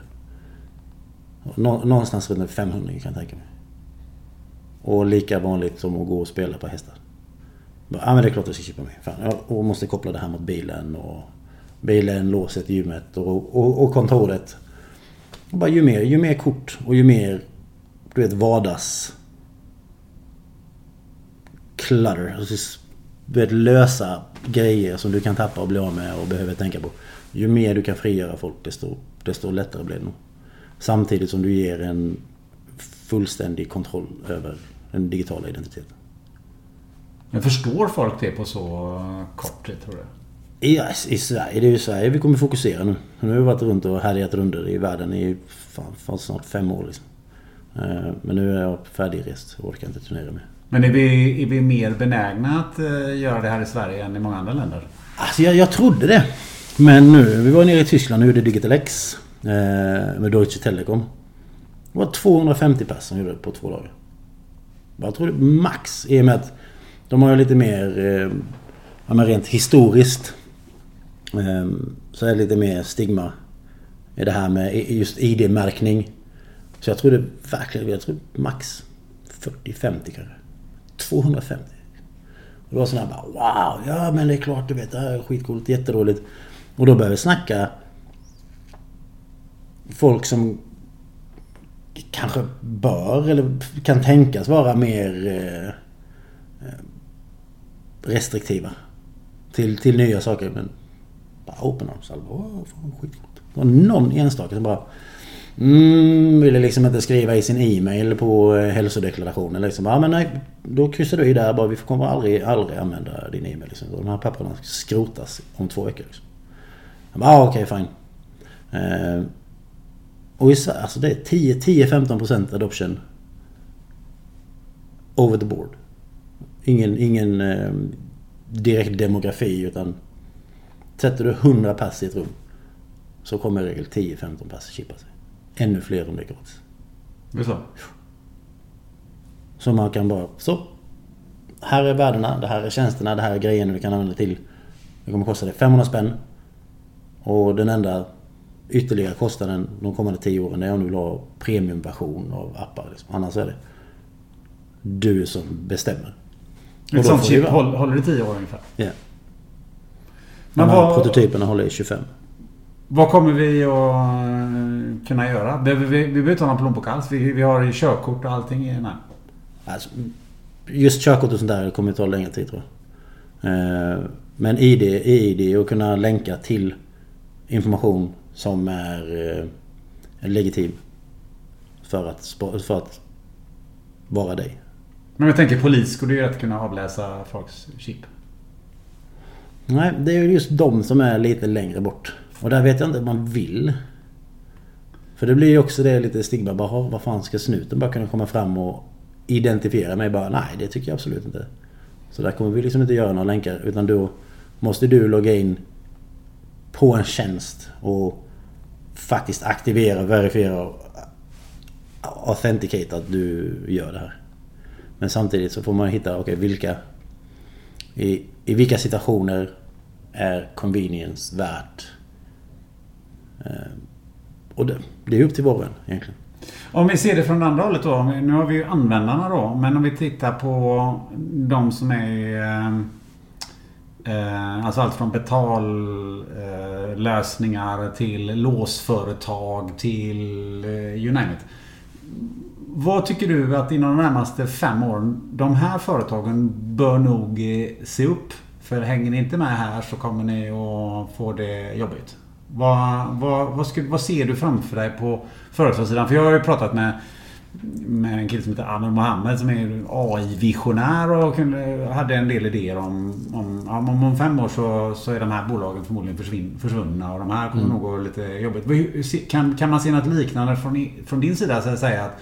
Någonstans runt 500 kan jag tänka mig. Och lika vanligt som att gå och spela på hästar. Ja ah, men det är klart jag ska köpa mig. Fan, jag måste koppla det här mot bilen och bilen, låset, gymmet och, och, och kontoret. Och bara ju mer, ju mer kort och ju mer du vet vardags clutter. Alltså, vet, lösa grejer som du kan tappa och bli av med och behöver tänka på. Ju mer du kan frigöra folk desto, desto lättare blir det nog. Samtidigt som du ger en fullständig kontroll över den digitala identiteten. Men förstår folk det på så kort tid tror du? I, I Sverige, det är ju Sverige vi kommer fokusera nu. Nu har vi varit runt och härjat runder i världen i fan, fan snart fem år liksom. Eh, men nu är jag färdigrest och orkar inte turnera mer. Men är vi, är vi mer benägna att eh, göra det här i Sverige än i många andra länder? Alltså jag, jag trodde det. Men nu, vi var nere i Tyskland och gjorde Digital X. Eh, med Deutsche Telekom. Det var 250 personer som gjorde det på två dagar. Jag tror det max. I och med att de har ju lite mer... Eh, ja, men rent historiskt. Eh, så är det lite mer stigma i det här med just ID-märkning. Så jag tror det verkligen, jag tror max 40-50 kanske. 250. Och det var sådär bara wow, ja men det är klart du vet det här är skitcoolt, jätteroligt. Och då började vi snacka folk som kanske bör eller kan tänkas vara mer eh, eh, restriktiva. Till, till nya saker. Men bara open arms. Alltså, Alla bara, fan skitcoolt. Det var någon enstaka som bara Mm, ville liksom inte skriva i sin e-mail på eh, hälsodeklarationen liksom. Ja men nej, då kryssar du i där bara. Vi kommer aldrig, aldrig använda din e-mail liksom. De här papperna skrotas om två veckor liksom. Ja ah, okej okay, fine. Eh, och i Sverige, alltså det är 10-15% adoption. Over the board. Ingen, ingen eh, direkt demografi utan Sätter du 100 pass i ett rum så kommer i regel 10-15 pass chippa sig. Ännu fler är gratis. Det är så? Så man kan bara, så. Här är värdena, det här är tjänsterna, det här är grejerna du kan använda till. Det kommer kosta dig 500 spänn. Och den enda ytterligare kostnaden de kommande 10 åren är om du vill ha premiumversion av appar. Liksom. Annars är det du som bestämmer. Ett sånt chip håller i 10 år ungefär? Ja. Yeah. De här vad... prototyperna håller i 25. Vad kommer vi att eh, kunna göra? Vi, vi, vi behöver inte ha någon plånbok alls. Vi, vi har körkort och allting. Nej. Alltså, just körkort och sånt där kommer ta längre tid tror jag. Eh, men ID, ID och kunna länka till information som är eh, legitim. För att, för att vara dig. Men jag tänker polis skulle ju rätt kunna avläsa folks chip. Nej, det är just de som är lite längre bort. Och där vet jag inte om man vill. För det blir ju också det lite stigma. Bara, vad fan ska snuten bara kunna komma fram och identifiera mig? Bara, nej, det tycker jag absolut inte. Så där kommer vi liksom inte göra några länkar. Utan då måste du logga in på en tjänst och faktiskt aktivera, verifiera och authenticate att du gör det här. Men samtidigt så får man hitta, okej okay, vilka i, i vilka situationer är convenience värt Eh, och det, det är upp till var och en egentligen. Om vi ser det från andra hållet då. Nu har vi ju användarna då. Men om vi tittar på de som är... Eh, eh alltså allt från betallösningar eh, till låsföretag till eh, you name it. Vad tycker du att inom de närmaste fem åren de här företagen bör nog eh, se upp? För hänger ni inte med här så kommer ni att få det jobbigt. Vad, vad, vad, skulle, vad ser du framför dig på företagssidan? För jag har ju pratat med, med en kille som heter Anna Mohammed som är AI-visionär och kunde, hade en del idéer om, om, om, om fem år så, så är de här bolagen förmodligen försvinn, försvunna och de här kommer mm. nog gå lite jobbigt. Kan, kan man se något liknande från, från din sida? Så att säga att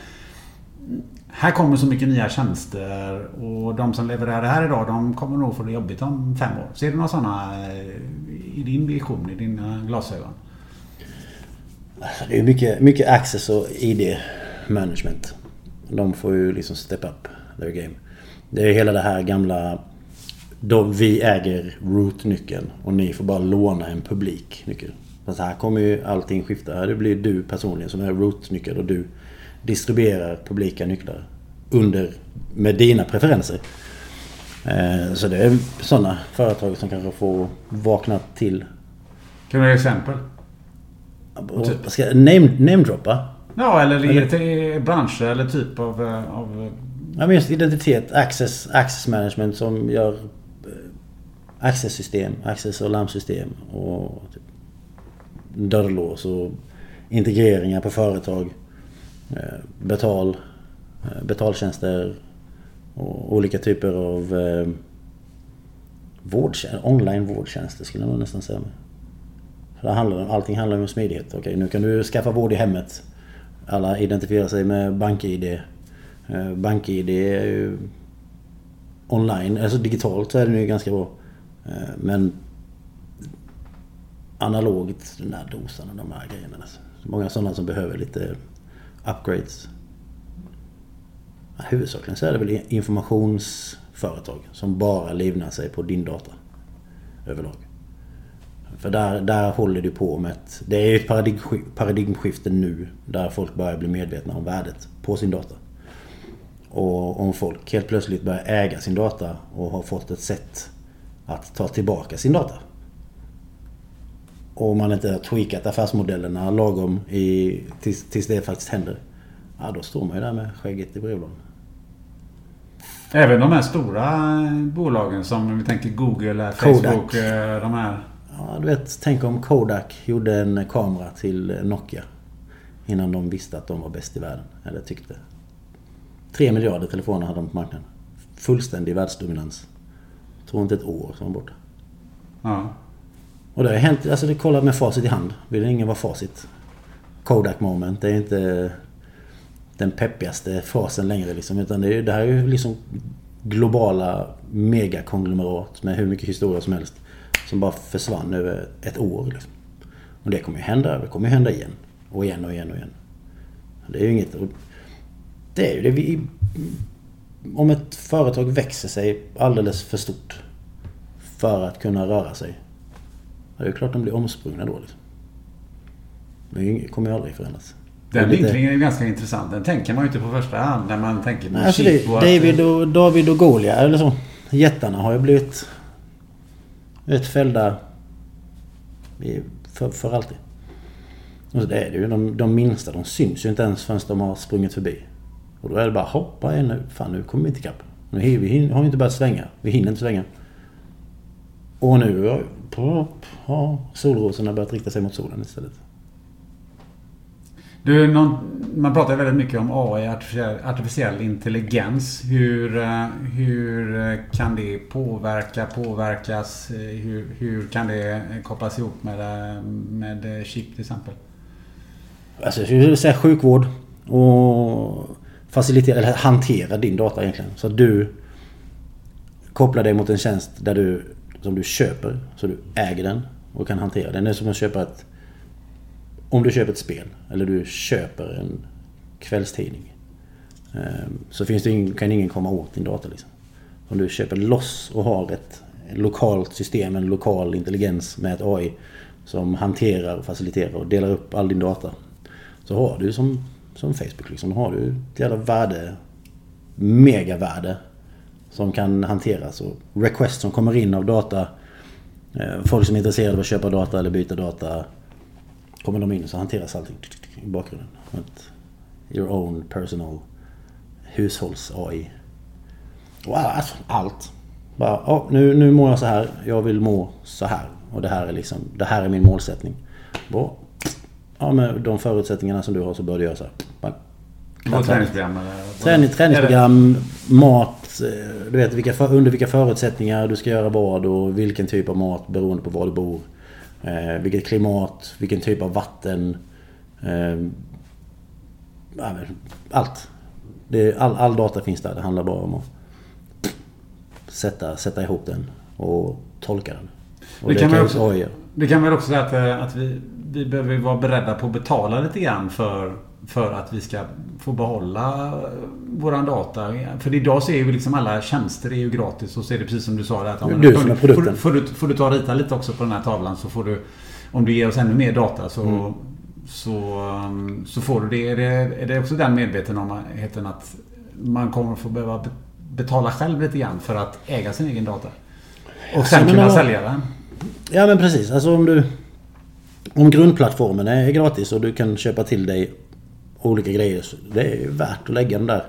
här kommer så mycket nya tjänster och de som levererar det här idag de kommer nog få det jobbigt om fem år. Ser du några sådana eh, i din vision, i dina glasögon? Det är mycket, mycket access och ID management. De får ju liksom step up their game. Det är hela det här gamla då vi äger root-nyckeln och ni får bara låna en publik nyckel. Så här kommer ju allting skifta. Det blir du personligen som är root-nyckel och du distribuerar publika nycklar under, med dina preferenser. Eh, så det är sådana företag som kanske får vakna till. Kan du ge exempel? Ska name, namedroppa? Ja, eller, eller branscher eller typ av... Eh, av... Ja, men just identitet, access, access management som gör eh, access-system, access och larmsystem och typ dörrlås och integreringar på företag. Eh, betal, eh, betaltjänster och olika typer av eh, vårdtjänster, online vårdtjänster skulle jag nästan säga. För det handlar, allting handlar om smidighet. Okej, nu kan du skaffa vård i hemmet. Alla identifierar sig med BankID. Eh, BankID är ju online, alltså digitalt så är det ju ganska bra. Men analogt, den där dosan och de här grejerna. Alltså. Många sådana som behöver lite upgrades. Huvudsakligen så är det väl informationsföretag som bara livnär sig på din data. Överlag. För där, där håller du på med ett... Det är ett paradigmskifte nu där folk börjar bli medvetna om värdet på sin data. Och om folk helt plötsligt börjar äga sin data och har fått ett sätt att ta tillbaka sin data. Och man inte har tweakat affärsmodellerna lagom i, tills, tills det faktiskt händer. Ja, då står man ju där med skägget i brevlådan. Även de här stora bolagen som vi tänker Google, Facebook, Kodak. Eh, de här. Ja, du vet, tänk om Kodak gjorde en kamera till Nokia. Innan de visste att de var bäst i världen. Eller tyckte. Tre miljarder telefoner hade de på marknaden. Fullständig världsdominans. Jag tror inte ett år som var borta. Ja. Och det har hänt, alltså det kollar med facit i hand. Vill ingen vara facit. Kodak moment, det är inte den peppigaste frasen längre liksom. Utan det, är, det här är ju liksom globala megakonglomerat med hur mycket historia som helst. Som bara försvann över ett år. Liksom. Och det kommer ju hända, det kommer ju hända igen. Och igen och igen och igen. Det är ju inget... Det är ju det vi... Om ett företag växer sig alldeles för stort för att kunna röra sig. Det är klart de blir omsprungna då. Liksom. Det kommer ju aldrig förändras. Den vinklingen är ganska intressant. Den tänker man ju inte på första hand när man tänker på alltså det, David och, David och Goliat eller så. Jättarna har ju blivit vet, fällda för, för alltid. Och det är det ju. De, de minsta de syns ju inte ens förrän de har sprungit förbi. Och då är det bara hoppa igen nu. Fan nu kommer vi inte ikapp. Nu, vi har ju inte börjat svänga. Vi hinner inte svänga. Och nu har solrosorna börjat rikta sig mot solen istället. Du, någon, man pratar väldigt mycket om AI, artificiell, artificiell intelligens. Hur, eh, hur eh, kan det påverka, påverkas? Eh, hur, hur kan det kopplas ihop med, med chip till exempel? Alltså, jag skulle säga sjukvård och facilitera, eller hantera din data egentligen. Så att du kopplar dig mot en tjänst där du, som du köper, så du äger den och kan hantera den. Det är som att köpa ett om du köper ett spel eller du köper en kvällstidning. Ehm, så finns det ingen, kan ingen komma åt din data. Liksom. Om du köper loss och har ett lokalt system, en lokal intelligens med ett AI som hanterar och faciliterar och delar upp all din data. Så har du som, som Facebook liksom, har du ett jävla värde, megavärde som kan hanteras och request som kommer in av data. Ehm, folk som är intresserade av att köpa data eller byta data kommer de in så hanteras allting i bakgrunden. Your own personal hushålls-AI. Alltså, allt. Bara, oh, nu, nu mår jag så här. Jag vill må så här. Och det här är liksom, det här är min målsättning. Bra. Ja, med de förutsättningarna som du har så bör du göra så här. träningsprogram? Träning, träningsprogram, mat. Eh, du vet vilka, under vilka förutsättningar du ska göra vad och vilken typ av mat beroende på var du bor. Eh, vilket klimat, vilken typ av vatten. Eh, allt. Det, all, all data finns där. Det handlar bara om att sätta, sätta ihop den och tolka den. Och det, det, kan man också, det kan man också säga att, eh, att vi, vi behöver vara beredda på att betala lite grann för för att vi ska få behålla våran data. För idag så är ju liksom alla tjänster är ju gratis och så är det precis som du sa. Att, du som produkten. Får, får, du, får du ta och rita lite också på den här tavlan så får du Om du ger oss ännu mer data så mm. så, um, så får du det. Är, det. är det också den medvetenheten att man kommer få behöva betala själv lite grann för att äga sin egen data? Och sen kunna sälja den? Ja men precis. Alltså om du... Om grundplattformen är gratis och du kan köpa till dig olika grejer. Så det är värt att lägga den där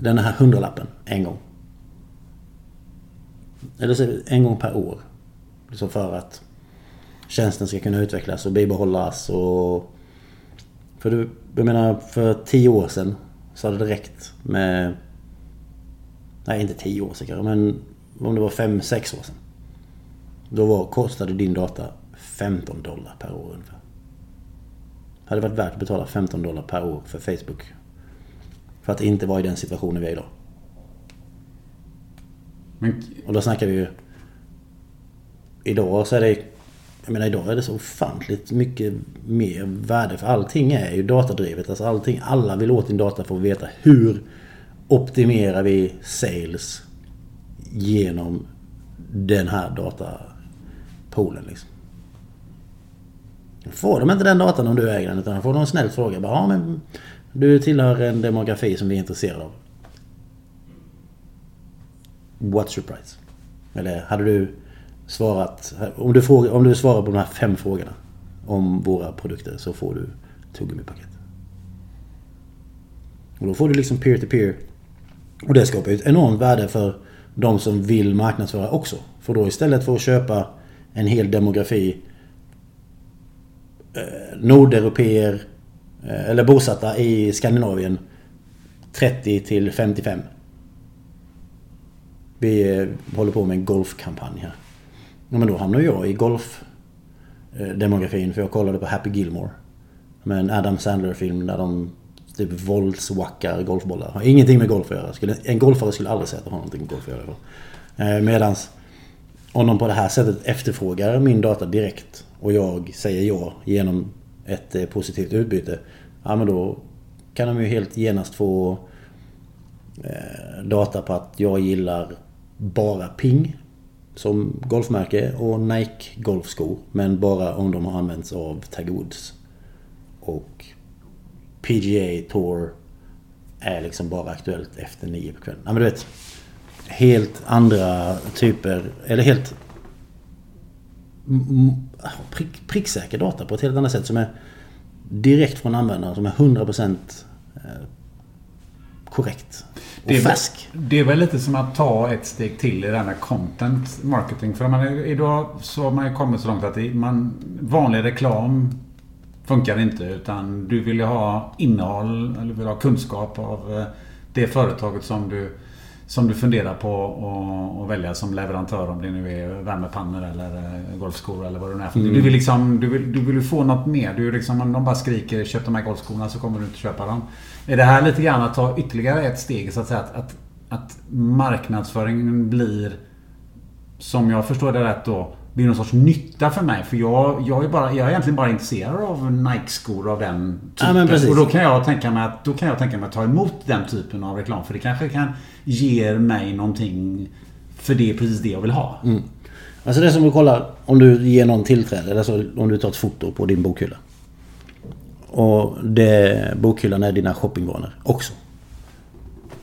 den här hundralappen en gång. Eller så en gång per år. Så för att tjänsten ska kunna utvecklas och bibehållas och... För du, jag menar för tio år sedan så hade det räckt med... Nej inte tio år sedan men om det var fem, sex år sedan. Då var, kostade din data 15 dollar per år ungefär hade varit värt att betala 15 dollar per år för Facebook. För att inte vara i den situationen vi är idag. Men... Och då snackar vi ju... Idag så är det Jag menar idag är det så ofantligt mycket mer värde för allting är ju datadrivet. Alltså allting, alla vill åt din data för att veta hur optimerar vi sales genom den här datapoolen liksom. Får de inte den datan om du äger den utan får de en snäll fråga. Bara, ja, men du tillhör en demografi som vi är intresserade av. What's your price? Eller hade du svarat... Om du, frågar, om du svarar på de här fem frågorna om våra produkter så får du tuggummipaket. Och då får du liksom peer-to-peer. Och det skapar ju ett enormt värde för de som vill marknadsföra också. För då istället för att köpa en hel demografi Eh, nordeuropeer eh, eller bosatta i Skandinavien 30 till 55. Vi eh, håller på med en golfkampanj här. Ja, men då hamnar jag i golfdemografin för jag kollade på Happy Gilmore. Med en Adam Sandler-film där de typ våldswackar golfbollar. Har ingenting med golf att göra. Skulle, en golfare skulle aldrig säga att det har någonting med golf att göra. Eh, medans om de på det här sättet efterfrågar min data direkt och jag säger ja genom ett eh, positivt utbyte. Ja men då kan de ju helt genast få eh, data på att jag gillar bara Ping som golfmärke och Nike golfskor. Men bara om de har använts av Tiger Woods. Och PGA Tour är liksom bara aktuellt efter nio på kvällen. Ja, men du vet. Helt andra typer, eller helt prick, pricksäker data på ett helt annat sätt som är direkt från användaren som är 100% eh, korrekt. Och det är, färsk. Det är väl lite som att ta ett steg till i det här med content marketing. För man, idag så har man ju kommit så långt att man, vanlig reklam funkar inte. Utan du vill ju ha innehåll eller vill ha kunskap av eh, det företaget som du, som du funderar på att välja som leverantör. Om det nu är värmepannor eller eh, golfskor eller vad det nu är. Mm. Du vill liksom, du vill, du vill få något mer. Du liksom, om de bara skriker köp de här golfskorna så kommer du inte köpa dem. Är det här lite grann att ta ytterligare ett steg så att säga att, att, att marknadsföringen blir som jag förstår det rätt då blir någon sorts nytta för mig. För jag, jag, är, bara, jag är egentligen bara intresserad av Nike-skor av den Ja, typen. precis. och då kan, jag tänka mig att, då kan jag tänka mig att ta emot den typen av reklam. För det kanske kan ge mig någonting för det är precis det jag vill ha. Alltså det är som att kolla om du ger någon tillträde. Alltså om du tar ett foto på din bokhylla. Och det, bokhyllan är dina shoppingvanor också.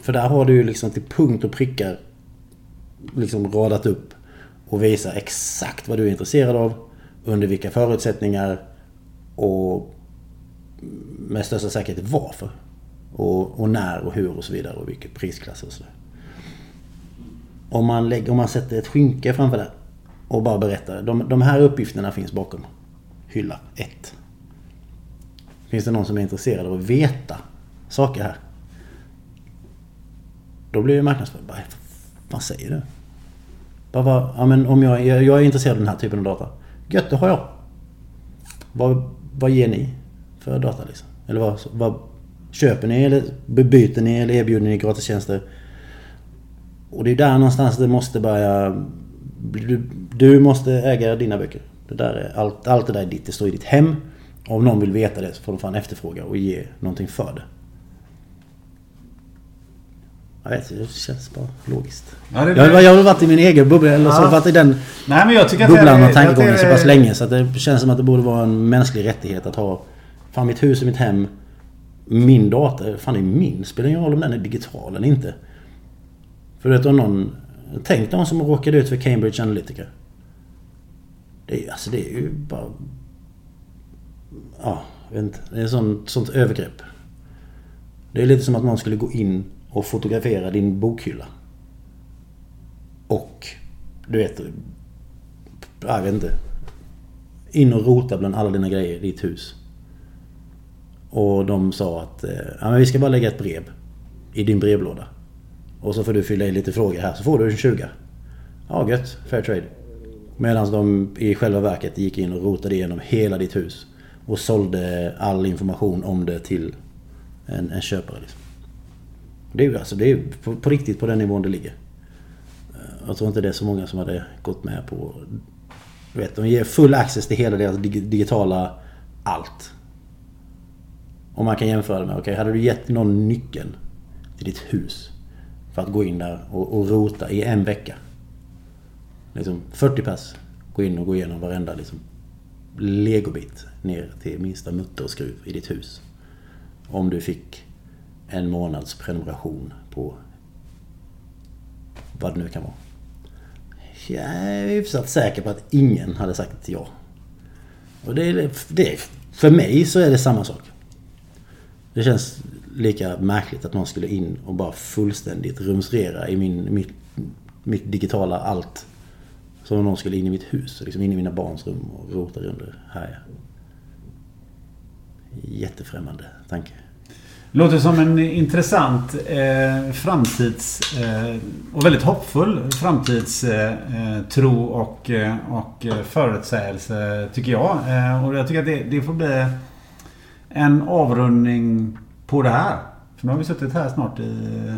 För där har du ju liksom till punkt och prickar liksom radat upp och visar exakt vad du är intresserad av. Under vilka förutsättningar och med största säkerhet varför. Och, och när och hur och så vidare och vilket prisklass och sådär. Om man, lägger, om man sätter ett skynke framför det och bara berättar. De, de här uppgifterna finns bakom hylla 1. Finns det någon som är intresserad av att veta saker här? Då blir ju marknadsföring bara, vad säger du? Bara, vad, ja, men om jag, jag, jag är intresserad av den här typen av data. Gött, det har jag. Vad, vad ger ni för data liksom? Eller vad, vad köper ni eller byter ni eller erbjuder ni gratistjänster? Och det är där någonstans det måste börja... Du, du måste äga dina böcker. Det där är, allt, allt det där är ditt. Det står i ditt hem. Och om någon vill veta det så får de fan efterfråga och ge någonting för det. Jag vet det känns bara logiskt. Ja, det- jag, jag har varit i min egen bubbla, eller så har jag varit i den Nej, men jag tycker bubblan och tankegången jag så pass länge så att det känns som att det borde vara en mänsklig rättighet att ha Fan mitt hus och mitt hem Min dator, fan det är min. Spelar ingen roll om den är digital eller inte. För du vet om någon Tänk de som råkade ut för Cambridge Analytica. Det är, alltså det är ju bara... Ja, jag vet inte. Det är sånt, sånt övergrepp. Det är lite som att någon skulle gå in och fotografera din bokhylla. Och, du vet... Jag vet inte. In och rota bland alla dina grejer i ditt hus. Och de sa att eh, ja, men vi ska bara lägga ett brev i din brevlåda. Och så får du fylla i lite frågor här så får du en 20. Ja gött, fair trade. Medan de i själva verket gick in och rotade igenom hela ditt hus. Och sålde all information om det till en, en köpare. Liksom. Det är ju alltså, det är på, på riktigt på den nivån det ligger. Jag tror inte det är så många som hade gått med på Du vet, de ger full access till hela deras digitala allt. Om man kan jämföra det med, okej, hade du gett någon nyckeln till ditt hus för att gå in där och, och rota i en vecka. Liksom 40 pass. Gå in och gå igenom varenda liksom, legobit ner till minsta mutter och skruv i ditt hus. Om du fick en månads prenumeration på vad det nu kan vara. Jag är hyfsat säker på att ingen hade sagt ja. Och det är, det är, för mig så är det samma sak. Det känns lika märkligt att någon skulle in och bara fullständigt rumsrera i min, mitt, mitt digitala allt. Som om någon skulle in i mitt hus, liksom in i mina barns rum och rota under här. Jättefrämmande tanke. Låter som en intressant eh, framtids... Eh, och väldigt hoppfull framtidstro eh, och, eh, och eh, förutsägelse tycker jag. Eh, och jag tycker att det, det får bli en avrundning på det här. För nu har vi suttit här snart i...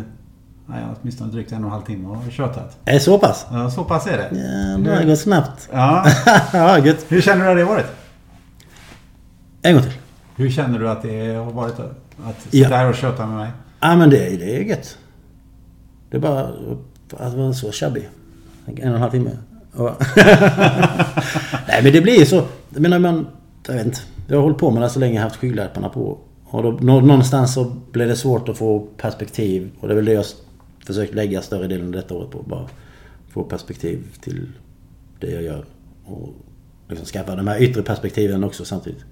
Nej, åtminstone drygt en och en halv timme och tjötat. Är så pass? Ja, så pass är det. Ja, det har gått snabbt. Ja. ja, gött. Hur känner du att det varit? En gång till. Hur känner du att det har varit att sitta Ja. här och köta med mig? Ja men det, det är gött. Det är bara att vara så chubby. En och en halv timme. Nej men det blir ju så. Jag menar man... Jag vet inte. Jag har hållit på med det så länge jag haft skygglapparna på. Och då, nå- någonstans så blir det svårt att få perspektiv. Och det är väl det jag försökt lägga större delen av detta året på. Bara få perspektiv till det jag gör. Och liksom skaffa de här yttre perspektiven också samtidigt.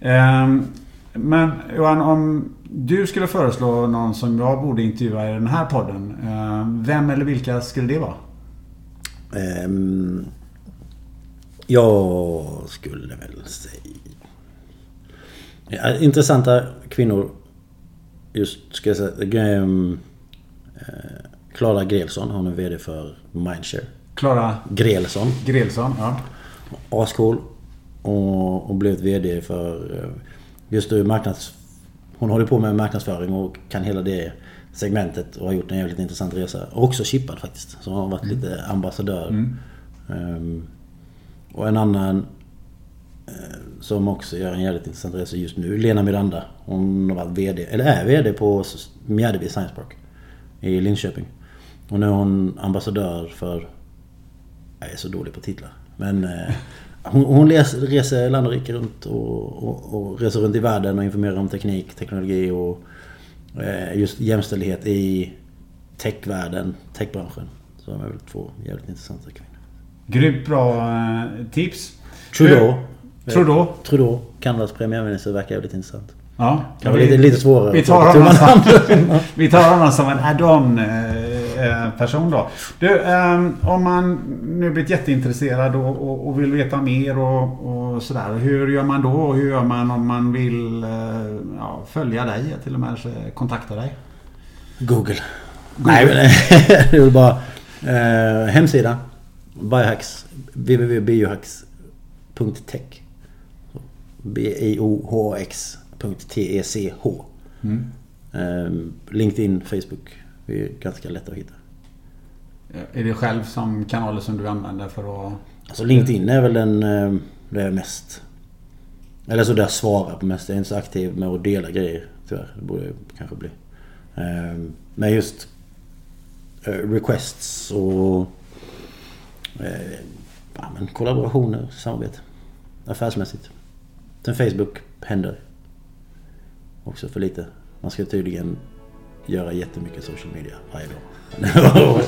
Ehm, Men Johan, om du skulle föreslå någon som jag borde intervjua i den här podden. ehm, Vem eller vilka skulle det vara? Ehm, jag skulle väl säga... Intressanta kvinnor. Just ska jag säga... ehm, eh, Klara Grelsson, hon är VD för Mindshare. Klara Grelsson. Grelsson, ja. Ascool. Och, och blivit VD för eh, just nu marknads... Hon håller på med marknadsföring och kan hela det segmentet och har gjort en jävligt intressant resa. Och också chippad faktiskt. Så hon har varit lite ambassadör. Ehm, och en annan eh, som också gör en jävligt intressant resa just nu. Lena Miranda. Hon har varit VD, eller är VD på Mjärdevi Science Park. I Linköping. Och nu är hon ambassadör för... Jag är så dålig på titlar. Men eh, hon, hon reser land och rike runt och, och, och reser runt i världen och informerar om teknik, teknologi och eh, just jämställdhet i techvärlden, techbranschen. Så de är väl två jävligt intressanta kvinnor. Grymt bra eh, tips. Trudeau. Du- Trudeau. Trudeau, Kanadas premiärminister, verkar jävligt intressant. Ja. Kan vara lite, lite svårare. Vi tar, honom som, vi tar honom som en add-on eh, eh, person då. Du, ehm, om man nu blivit jätteintresserad och, vill veta mer och, och sådär. Hur gör man då? Hur gör man om man vill eh, ja, följa dig? Till och med eh, kontakta dig? Google. Nej, men det är bara eh, hemsidan. Biohacks. www.biohacks.tech B-I-O-H-A-X.T-E-C-H eh, LinkedIn, Facebook. Det är ganska lätt att hitta. Är det själv som kanaler som du använder för att... Alltså LinkedIn är väl den eh, det är mest... Eller så där jag svarar på mest. Jag är inte så aktiv med att dela grejer tyvärr. Det borde jag kanske bli. Eh, Men just eh, requests och eh, ja, men kollaborationer, samarbete. Affärsmässigt. Sen Facebook händer. Också för lite. Man ska tydligen göra jättemycket social media varje dag.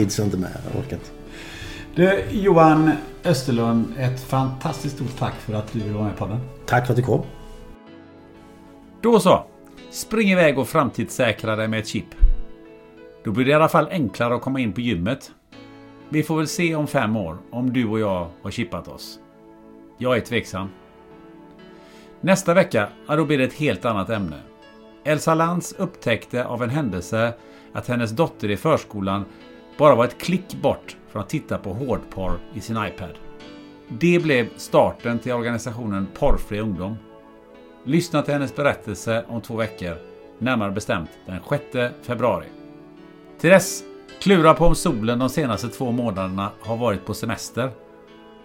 Ids inte med, jag orkar inte. Du, Johan Österlund, ett fantastiskt stort tack för att du ville vara med på podden. Tack för att du kom. Då så. Spring iväg och framtidssäkra dig med ett chip. Då blir det i alla fall enklare att komma in på gymmet. Vi får väl se om fem år om du och jag har chippat oss. Jag är tveksam. Nästa vecka, ja, då blir det ett helt annat ämne. Elsa Lantz upptäckte av en händelse att hennes dotter i förskolan bara var ett klick bort från att titta på hårdporr i sin iPad. Det blev starten till organisationen Porrfri ungdom. Lyssna till hennes berättelse om två veckor, närmare bestämt den 6 februari. Till dess, klura på om solen de senaste två månaderna har varit på semester.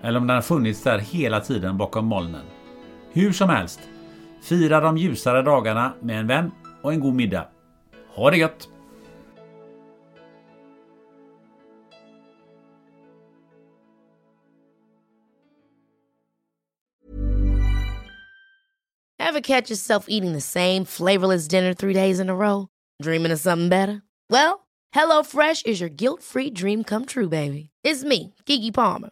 eller om den har funnits där hela tiden bakom molnen. Hur som helst, fira de ljusare dagarna med en vän och en god middag. Ha det gött! Have catch yourself eating the same flavorless dinner three days in a row? Dreaming of something better? Well, HelloFresh is your guilt-free dream come true, baby. It's me, Gigi Palmer.